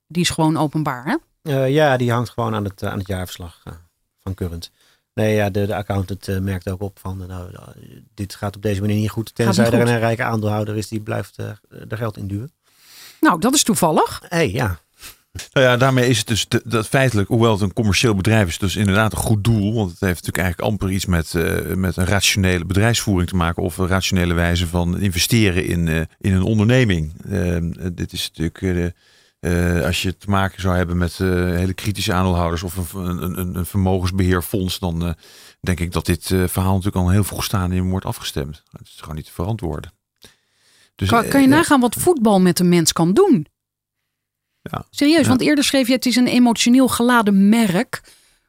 Die is gewoon openbaar, hè? Eh, ja, die hangt gewoon aan het, aan het jaarverslag uh, van Current. Nee, ja, de, de accountant uh, merkt ook op van, nou, dit gaat op deze manier niet goed. Tenzij niet er een rijke aandeelhouder is die blijft er geld in duwen. Nou, dat is toevallig. Hé, hey, ja. Nou ja, daarmee is het dus dat feitelijk, hoewel het een commercieel bedrijf is, dus inderdaad een goed doel. Want het heeft natuurlijk eigenlijk amper iets met, uh, met een rationele bedrijfsvoering te maken of een rationele wijze van investeren in, uh, in een onderneming. Uh, dit is natuurlijk, als je te maken zou hebben met hele kritische aandeelhouders of een, een, een vermogensbeheerfonds, dan denk ik dat dit verhaal natuurlijk al heel vroeg staan in wordt afgestemd. Het is gewoon niet te verantwoorden. Dus, kan, kan je nagaan wat voetbal met een mens kan doen? Ja. Serieus, Ja. want eerder schreef je het is een emotioneel geladen merk.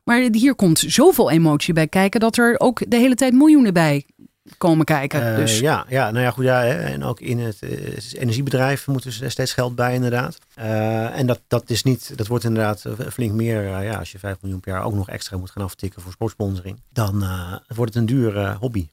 Maar hier komt zoveel emotie bij kijken dat er ook de hele tijd miljoenen bij komen kijken. Eh, dus ja, ja, nou ja, goed. Ja, hè, en ook in het, eh, energiebedrijf moet er steeds geld bij, inderdaad. Eh, en dat, dat is niet, dat wordt inderdaad flink meer. ja, als je 5 miljoen per jaar ook nog extra moet gaan aftikken voor sportsponsoring, dan wordt het een dure hobby.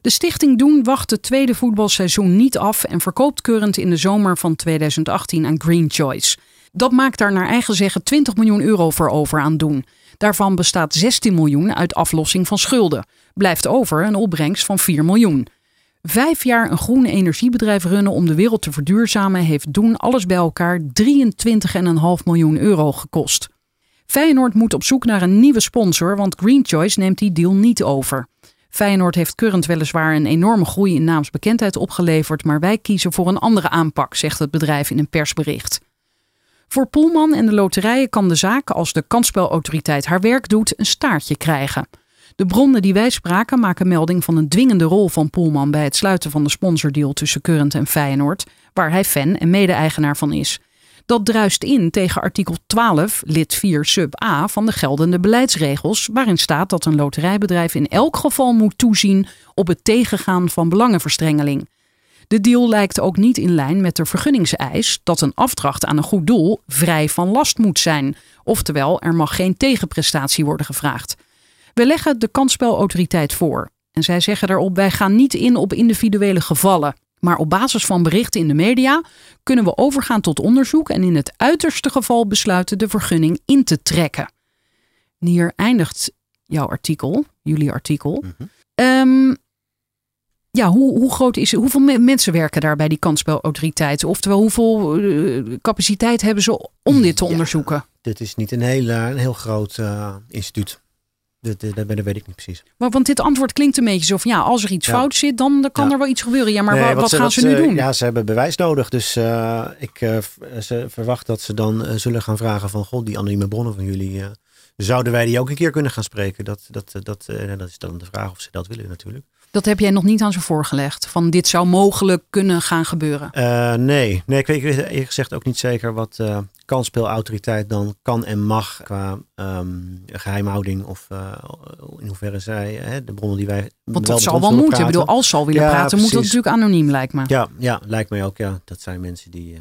De stichting Doen wacht het tweede voetbalseizoen niet af en verkoopt Current in de zomer van 2018 aan Green Choice. Dat maakt daar naar eigen zeggen 20 miljoen euro voor over aan Doen. Daarvan bestaat 16 miljoen uit aflossing van schulden. Blijft over een opbrengst van 4 miljoen. Vijf jaar een groen energiebedrijf runnen om de wereld te verduurzamen heeft Doen alles bij elkaar 23,5 miljoen euro gekost. Feyenoord moet op zoek naar een nieuwe sponsor, want Green Choice neemt die deal niet over. Feyenoord heeft Current weliswaar een enorme groei in naamsbekendheid opgeleverd, maar wij kiezen voor een andere aanpak, zegt het bedrijf in een persbericht. Voor Poelman en de loterijen kan de zaak, als de kansspelautoriteit haar werk doet, een staartje krijgen. De bronnen die wij spraken maken melding van een dwingende rol van Poelman bij het sluiten van de sponsordeal tussen Current en Feyenoord, waar hij fan en mede-eigenaar van is. Dat druist in tegen artikel 12, lid 4 sub A van de geldende beleidsregels, waarin staat dat een loterijbedrijf in elk geval moet toezien op het tegengaan van belangenverstrengeling. De deal lijkt ook niet in lijn met de vergunningseis dat een afdracht aan een goed doel vrij van last moet zijn, oftewel er mag geen tegenprestatie worden gevraagd. We leggen de kansspelautoriteit voor en zij zeggen daarop wij gaan niet in op individuele gevallen. Maar op basis van berichten in de media kunnen we overgaan tot onderzoek en in het uiterste geval besluiten de vergunning in te trekken. En hier eindigt jouw artikel, jullie artikel. Ehm, ja, hoe, hoe groot is Hoeveel me- mensen werken daar bij die kansspelautoriteit? Oftewel, hoeveel eh, capaciteit hebben ze om dit te Ja. onderzoeken? Dit is niet een heel, een heel groot eh, instituut. Dat, dat, dat weet ik niet precies. Maar, want dit antwoord klinkt een beetje zo van ja, als er iets Ja. fout zit, dan, dan kan Ja. er wel iets gebeuren. Ja, maar Nee, wa- wat, gaan ze nu doen? Ja, ze hebben bewijs nodig. Dus eh, ik ze verwacht dat ze dan zullen gaan vragen van... God, die anonieme bronnen van jullie... zouden wij die ook een keer kunnen gaan spreken? Dat, dat, dat, dat is dan de vraag of ze dat willen natuurlijk. Dat heb jij nog niet aan ze voorgelegd. Van dit zou mogelijk kunnen gaan gebeuren. Eh, nee. nee, ik weet eerlijk gezegd ook niet zeker wat eh kansspelautoriteit dan kan en mag qua ehm, geheimhouding of eh, in hoeverre zij eh, de bronnen die wij Want dat zal wel moeten. Ik bedoel, als ze al willen Ja, praten, moet dat natuurlijk anoniem, lijkt me. Ja, ja, lijkt mij ook. Ja, dat zijn mensen die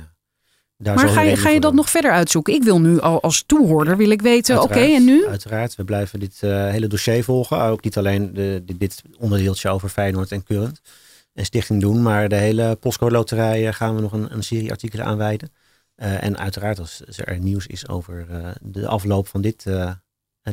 daar maar ga je, ga je dat nog verder uitzoeken? Ik wil nu al als toehoorder wil ik weten, oké, en nu? Uiteraard, we blijven dit eh, hele dossier volgen. Ook niet alleen de, de- dit onderdeeltje over Feyenoord en Current en Stichting Doen, maar de hele postcode loterij eh, gaan we nog een, een serie artikelen aanwijden. Eh, en uiteraard als er nieuws is over de afloop van dit,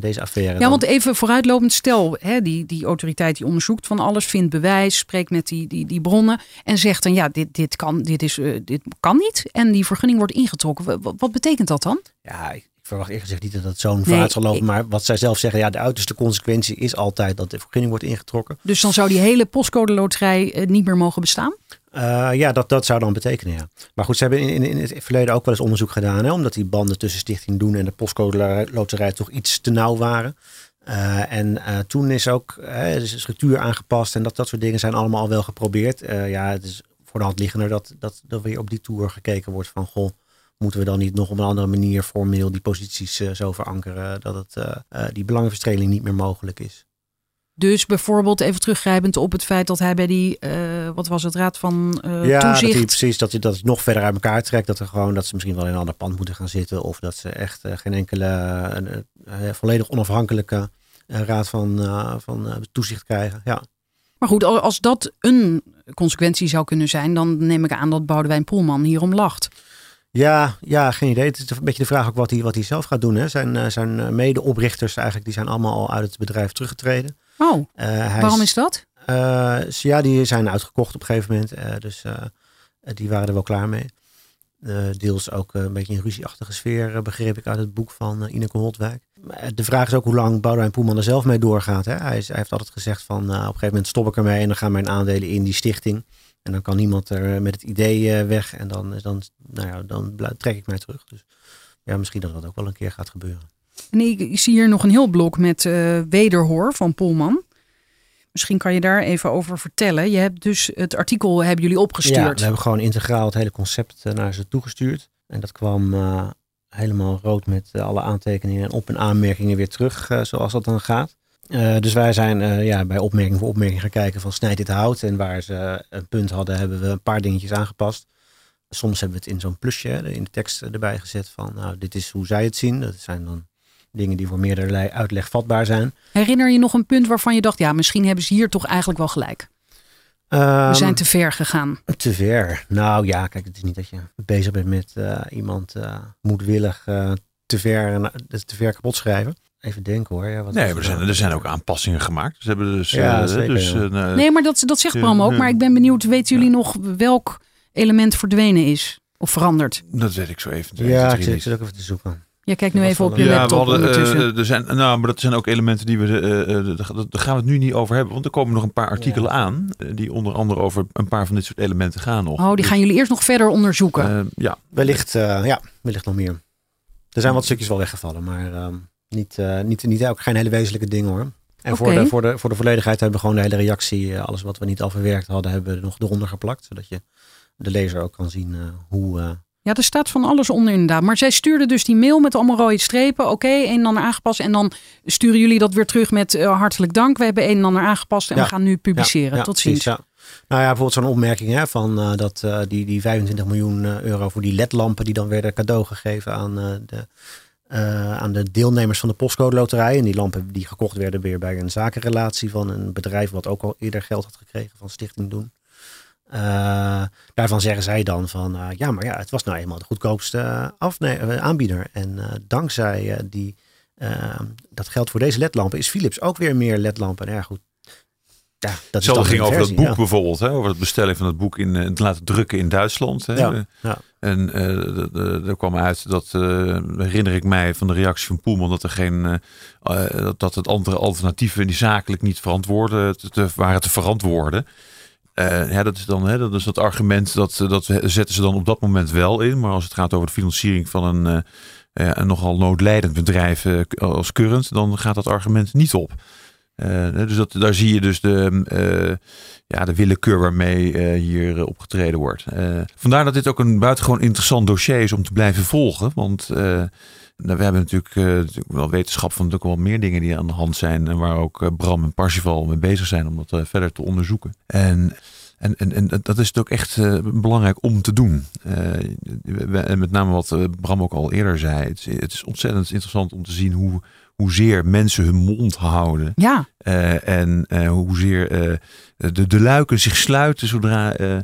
deze affaire. Ja, dan- want even vooruitlopend, stel, hè, die, die autoriteit die onderzoekt van alles, vindt bewijs, spreekt met die, die, die bronnen en zegt dan ja, dit, dit, kan, dit, is, eh, dit kan niet en die vergunning wordt ingetrokken. Wa- wa- Wat, betekent dat dan? Ja, ik, verwacht eerlijk gezegd niet dat het zo'n Nee, vooruit zal lopen. ik- Maar wat zij zelf zeggen, ja, de uiterste consequentie is altijd dat de vergunning wordt ingetrokken. Dus dan zou die hele postcode loterij eh, niet meer mogen bestaan? Eh, ja, dat, dat zou dan betekenen, ja. Maar goed, ze hebben in, in, het verleden ook wel eens onderzoek gedaan. Hè, omdat die banden tussen Stichting Doen en de postcode loterij toch iets te nauw waren. Eh, en eh, toen is ook een structuur aangepast en dat, dat soort dingen zijn allemaal al wel geprobeerd. Ja, het is voor de hand liggender dat, dat, dat weer op die tour gekeken wordt van... Goh, moeten we dan niet nog op een andere manier formeel die posities zo verankeren... dat het, die belangenverstrengeling niet meer mogelijk is. Dus bijvoorbeeld even teruggrijpend op het feit dat hij bij die, eh, wat was het, raad van eh, ja, toezicht... hij precies dat, hij dat het nog verder uit elkaar trekt. Dat, er gewoon, dat ze misschien wel in een ander pand moeten gaan zitten. Of dat ze echt eh, geen enkele volledig onafhankelijke raad van, van toezicht krijgen. Ja. Maar goed, al- als dat een consequentie zou kunnen zijn, dan neem ik aan dat Boudewijn Poelman hierom lacht. Ja, ja, geen idee. Het is een beetje de vraag ook wat hij, wat hij zelf gaat doen. Hè. Zijn, zijn medeoprichters eigenlijk, die zijn allemaal al uit het bedrijf teruggetreden. Oh, Eh, waarom is dat? Eh, ja, die zijn uitgekocht op een gegeven moment. eh, dus die waren er wel klaar mee. Eh, deels ook een beetje een ruzieachtige sfeer, begreep ik uit het boek van eh, Ineke Holtwijk. De vraag is ook hoe lang Boudewijn Poelman er zelf mee doorgaat. Hè? Hij, is, hij heeft altijd gezegd van op een gegeven moment stop ik ermee en dan gaan mijn aandelen in die stichting. En dan kan niemand er met het idee weg en dan, dan, nou ja, dan trek ik mij terug. Dus ja, misschien dat dat ook wel een keer gaat gebeuren. Ik, zie hier nog een heel blok met eh, wederhoor van Poelman. Misschien kan je daar even over vertellen. Je hebt dus het artikel hebben jullie Ja, opgestuurd. we hebben gewoon integraal het hele concept eh, naar ze toegestuurd. En dat kwam eh, helemaal rood met alle aantekeningen en op- en aanmerkingen weer terug, zoals dat dan gaat. Dus wij zijn ja, bij opmerking voor opmerking gaan kijken van snijd dit hout. En waar ze een punt hadden, hebben we een paar dingetjes aangepast. Soms hebben we het in zo'n plusje in de tekst erbij gezet van nou, dit is hoe zij het zien. Dat zijn dan dingen die voor meerdere uitleg vatbaar zijn. Herinner je nog een punt waarvan je dacht, ja, misschien hebben ze hier toch eigenlijk wel gelijk. We Ehm, zijn te ver gegaan. Te ver. Nou ja, kijk, het is niet dat je bezig bent met eh, iemand eh, moedwillig eh, te, ver, en, te ver kapot schrijven. Even denken hoor. Ja, wat Nee, er zijn, nou? er zijn ook aanpassingen gemaakt. Ze hebben dus, Ja, eh, zeker, dus ja. eh, Nee, maar dat, dat zegt Bram ook. Maar ik ben benieuwd, weten jullie nog welk element verdwenen is? Of veranderd? dat weet ik zo even. Ja, ik zit, ik zit ook even te zoeken. Jij kijkt nu Dat even op je Ja, laptop hadden, ondertussen. eh, er zijn, nou, maar dat zijn ook elementen die we, eh, eh, daar gaan we het nu niet over hebben. Want er komen nog een paar artikelen aan, die onder andere over een paar van dit soort elementen gaan nog. oh, die Dus, gaan jullie eerst nog verder onderzoeken. ja, Wellicht, eh, ja, wellicht nog meer. Er zijn wat stukjes wel weggevallen, maar ehm, niet, eh, niet, niet ook geen hele wezenlijke dingen hoor. En voor, de, voor, de, voor de volledigheid hebben we gewoon de hele reactie, alles wat we niet al verwerkt hadden, hebben we er nog eronder geplakt. Zodat je de lezer ook kan zien eh, hoe, eh, Ja, er staat van alles onder inderdaad. Maar zij stuurde dus die mail met allemaal rode strepen. Oké, een en ander aangepast. En dan sturen jullie dat weer terug met eh, hartelijk dank. We hebben een en ander aangepast en Ja. we gaan nu publiceren. Ja, ja, Tot ziens. Nou ja, bijvoorbeeld zo'n opmerking hè, van eh, dat eh, die, die 25 miljoen euro voor die ledlampen die dan werden cadeau gegeven aan, de, aan de deelnemers van de postcode loterij. En die lampen die gekocht werden weer bij een zakenrelatie van een bedrijf wat ook al eerder geld had gekregen van Stichting Doen. Eh, daarvan zeggen zij dan van eh, ja, maar ja, het was nou eenmaal de goedkoopste eh, aanbieder. En dankzij die, dat geld voor deze ledlampen is Philips ook weer meer ledlampen. Nou ja, goed. Ja, dat dan ging over dat versie, boek ja. bijvoorbeeld, hè, over het bestellen van het boek in het laten drukken in Duitsland. Hè. Ja, ja. En er kwam uit dat, herinner ik mij van de reactie van Poelman, dat er geen, dat, dat het andere alternatieven die zakelijk niet verantwoorden te, te- waren te verantwoorden. Eh, ja, dat is dan hè, dat is dat argument dat, dat zetten ze dan op dat moment wel in. Maar als het gaat over de financiering van een, eh, eh, een nogal noodlijdend bedrijf eh, als Current, dan gaat dat argument niet op. Eh, dus dat, daar zie je dus de, eh, ja, de willekeur waarmee eh, hier eh, opgetreden wordt. Eh, vandaar dat dit ook een buitengewoon interessant dossier is om te blijven volgen. Want eh, nou, we hebben natuurlijk, eh, natuurlijk wel wetenschap van natuurlijk wel meer dingen die aan de hand zijn. En waar ook eh, Bram en Parsifal mee bezig zijn om dat eh, verder te onderzoeken. En, en, en, en dat is ook echt belangrijk om te doen. En met name wat Bram ook al eerder zei. Het het is ontzettend interessant om te zien hoe, hoezeer mensen hun mond houden. Ja, Eh, en eh, hoezeer eh, de, de luiken zich sluiten zodra eh, eh,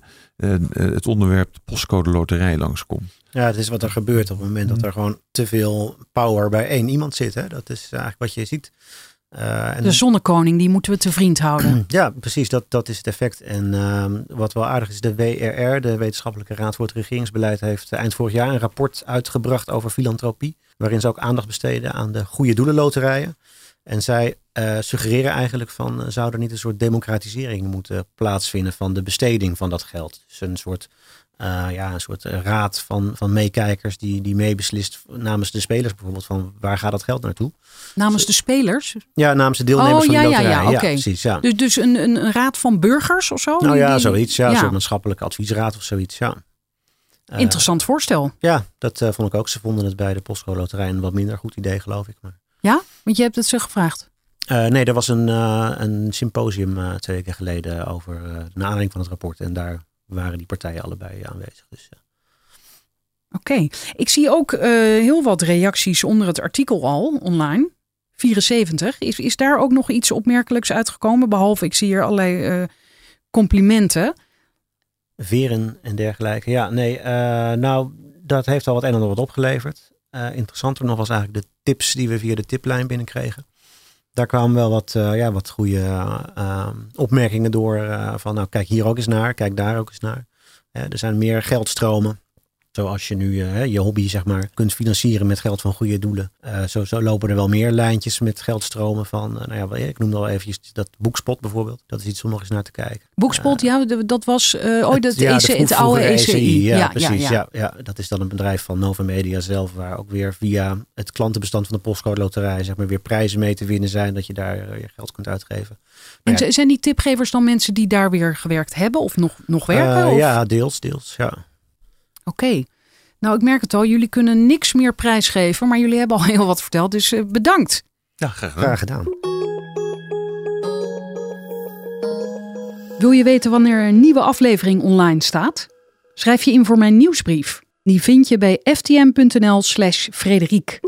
het onderwerp de postcode loterij langskomt. Ja, het is wat er gebeurt op het moment dat er gewoon te veel power bij één iemand zit. Hè? Dat is eigenlijk wat je ziet. Eh, en de zonnekoning, die moeten we te vriend houden. ja, precies, dat, dat is het effect. En ehm, wat wel aardig is, de WRR, de Wetenschappelijke Raad voor het Regeringsbeleid, heeft eind vorig jaar een rapport uitgebracht over filantropie. Waarin ze ook aandacht besteden aan de goede doelenloterijen. En zij eh, suggereren eigenlijk van, eh, zou er niet een soort democratisering moeten plaatsvinden van de besteding van dat geld. Dus een soort, eh, ja, een soort eh, raad van, van meekijkers die, die meebeslist namens de spelers bijvoorbeeld van waar gaat dat geld naartoe. Namens de spelers. Ja, namens de deelnemers Oh, van ja, de ja, ja, loterij. oké. precies, ja. Dus, dus een, een, raad van burgers of zo? Nou ja, die- zoiets. Ja, een ja. soort maatschappelijke adviesraad of zoiets. Ja. Eh, Interessant voorstel. ja, dat vond ik ook. Ze vonden het bij de Postcode Loterij een wat minder goed idee, geloof ik. Maar, Ja? Want je hebt het ze gevraagd. Nee, er was een, een symposium twee weken geleden over de nadering van het rapport. En daar waren die partijen allebei aanwezig. Dus, eh, Oké. Ik zie ook eh, heel wat reacties onder het artikel al online. 74. Is, is daar ook nog iets opmerkelijks uitgekomen? Behalve, ik zie hier allerlei eh, complimenten. Veren en dergelijke. Ja, nee, eh, nou, dat heeft al wat een en ander wat opgeleverd. Uh, interessanter nog was eigenlijk de tips die we via de tiplijn binnenkregen. Daar kwamen wel wat, uh, ja, wat goede opmerkingen door. van nou, kijk hier ook eens naar, kijk daar ook eens naar. er zijn meer geldstromen Zoals je nu uh, je hobby zeg maar, kunt financieren met geld van goede doelen. Uh, zo, zo, lopen er wel meer lijntjes met geldstromen van. Uh, nou ja, ik noemde al eventjes dat Boekspot bijvoorbeeld. Dat is iets om nog eens naar te kijken. Boekspot, ja, dat was ooit het, ja, EC, het oude ECI. ECI. Ja, ja, precies. Ja, ja. dat is dan een bedrijf van Nova Media zelf. Waar ook weer via het klantenbestand van de postcode loterij zeg maar, weer prijzen mee te winnen zijn. Dat je daar je geld kunt uitgeven. En zijn die tipgevers dan mensen die daar weer gewerkt hebben of nog, nog werken? Of? Ja, deels, deels. Ja. Oké. Nou, ik merk het al. Jullie kunnen niks meer prijsgeven, maar jullie hebben al heel wat verteld. Dus uh, bedankt. Ja, graag gedaan. Graag gedaan. Wil je weten wanneer een nieuwe aflevering online staat? Schrijf je in voor mijn nieuwsbrief. Die vind je bij ftm.nl/slash Frederiek.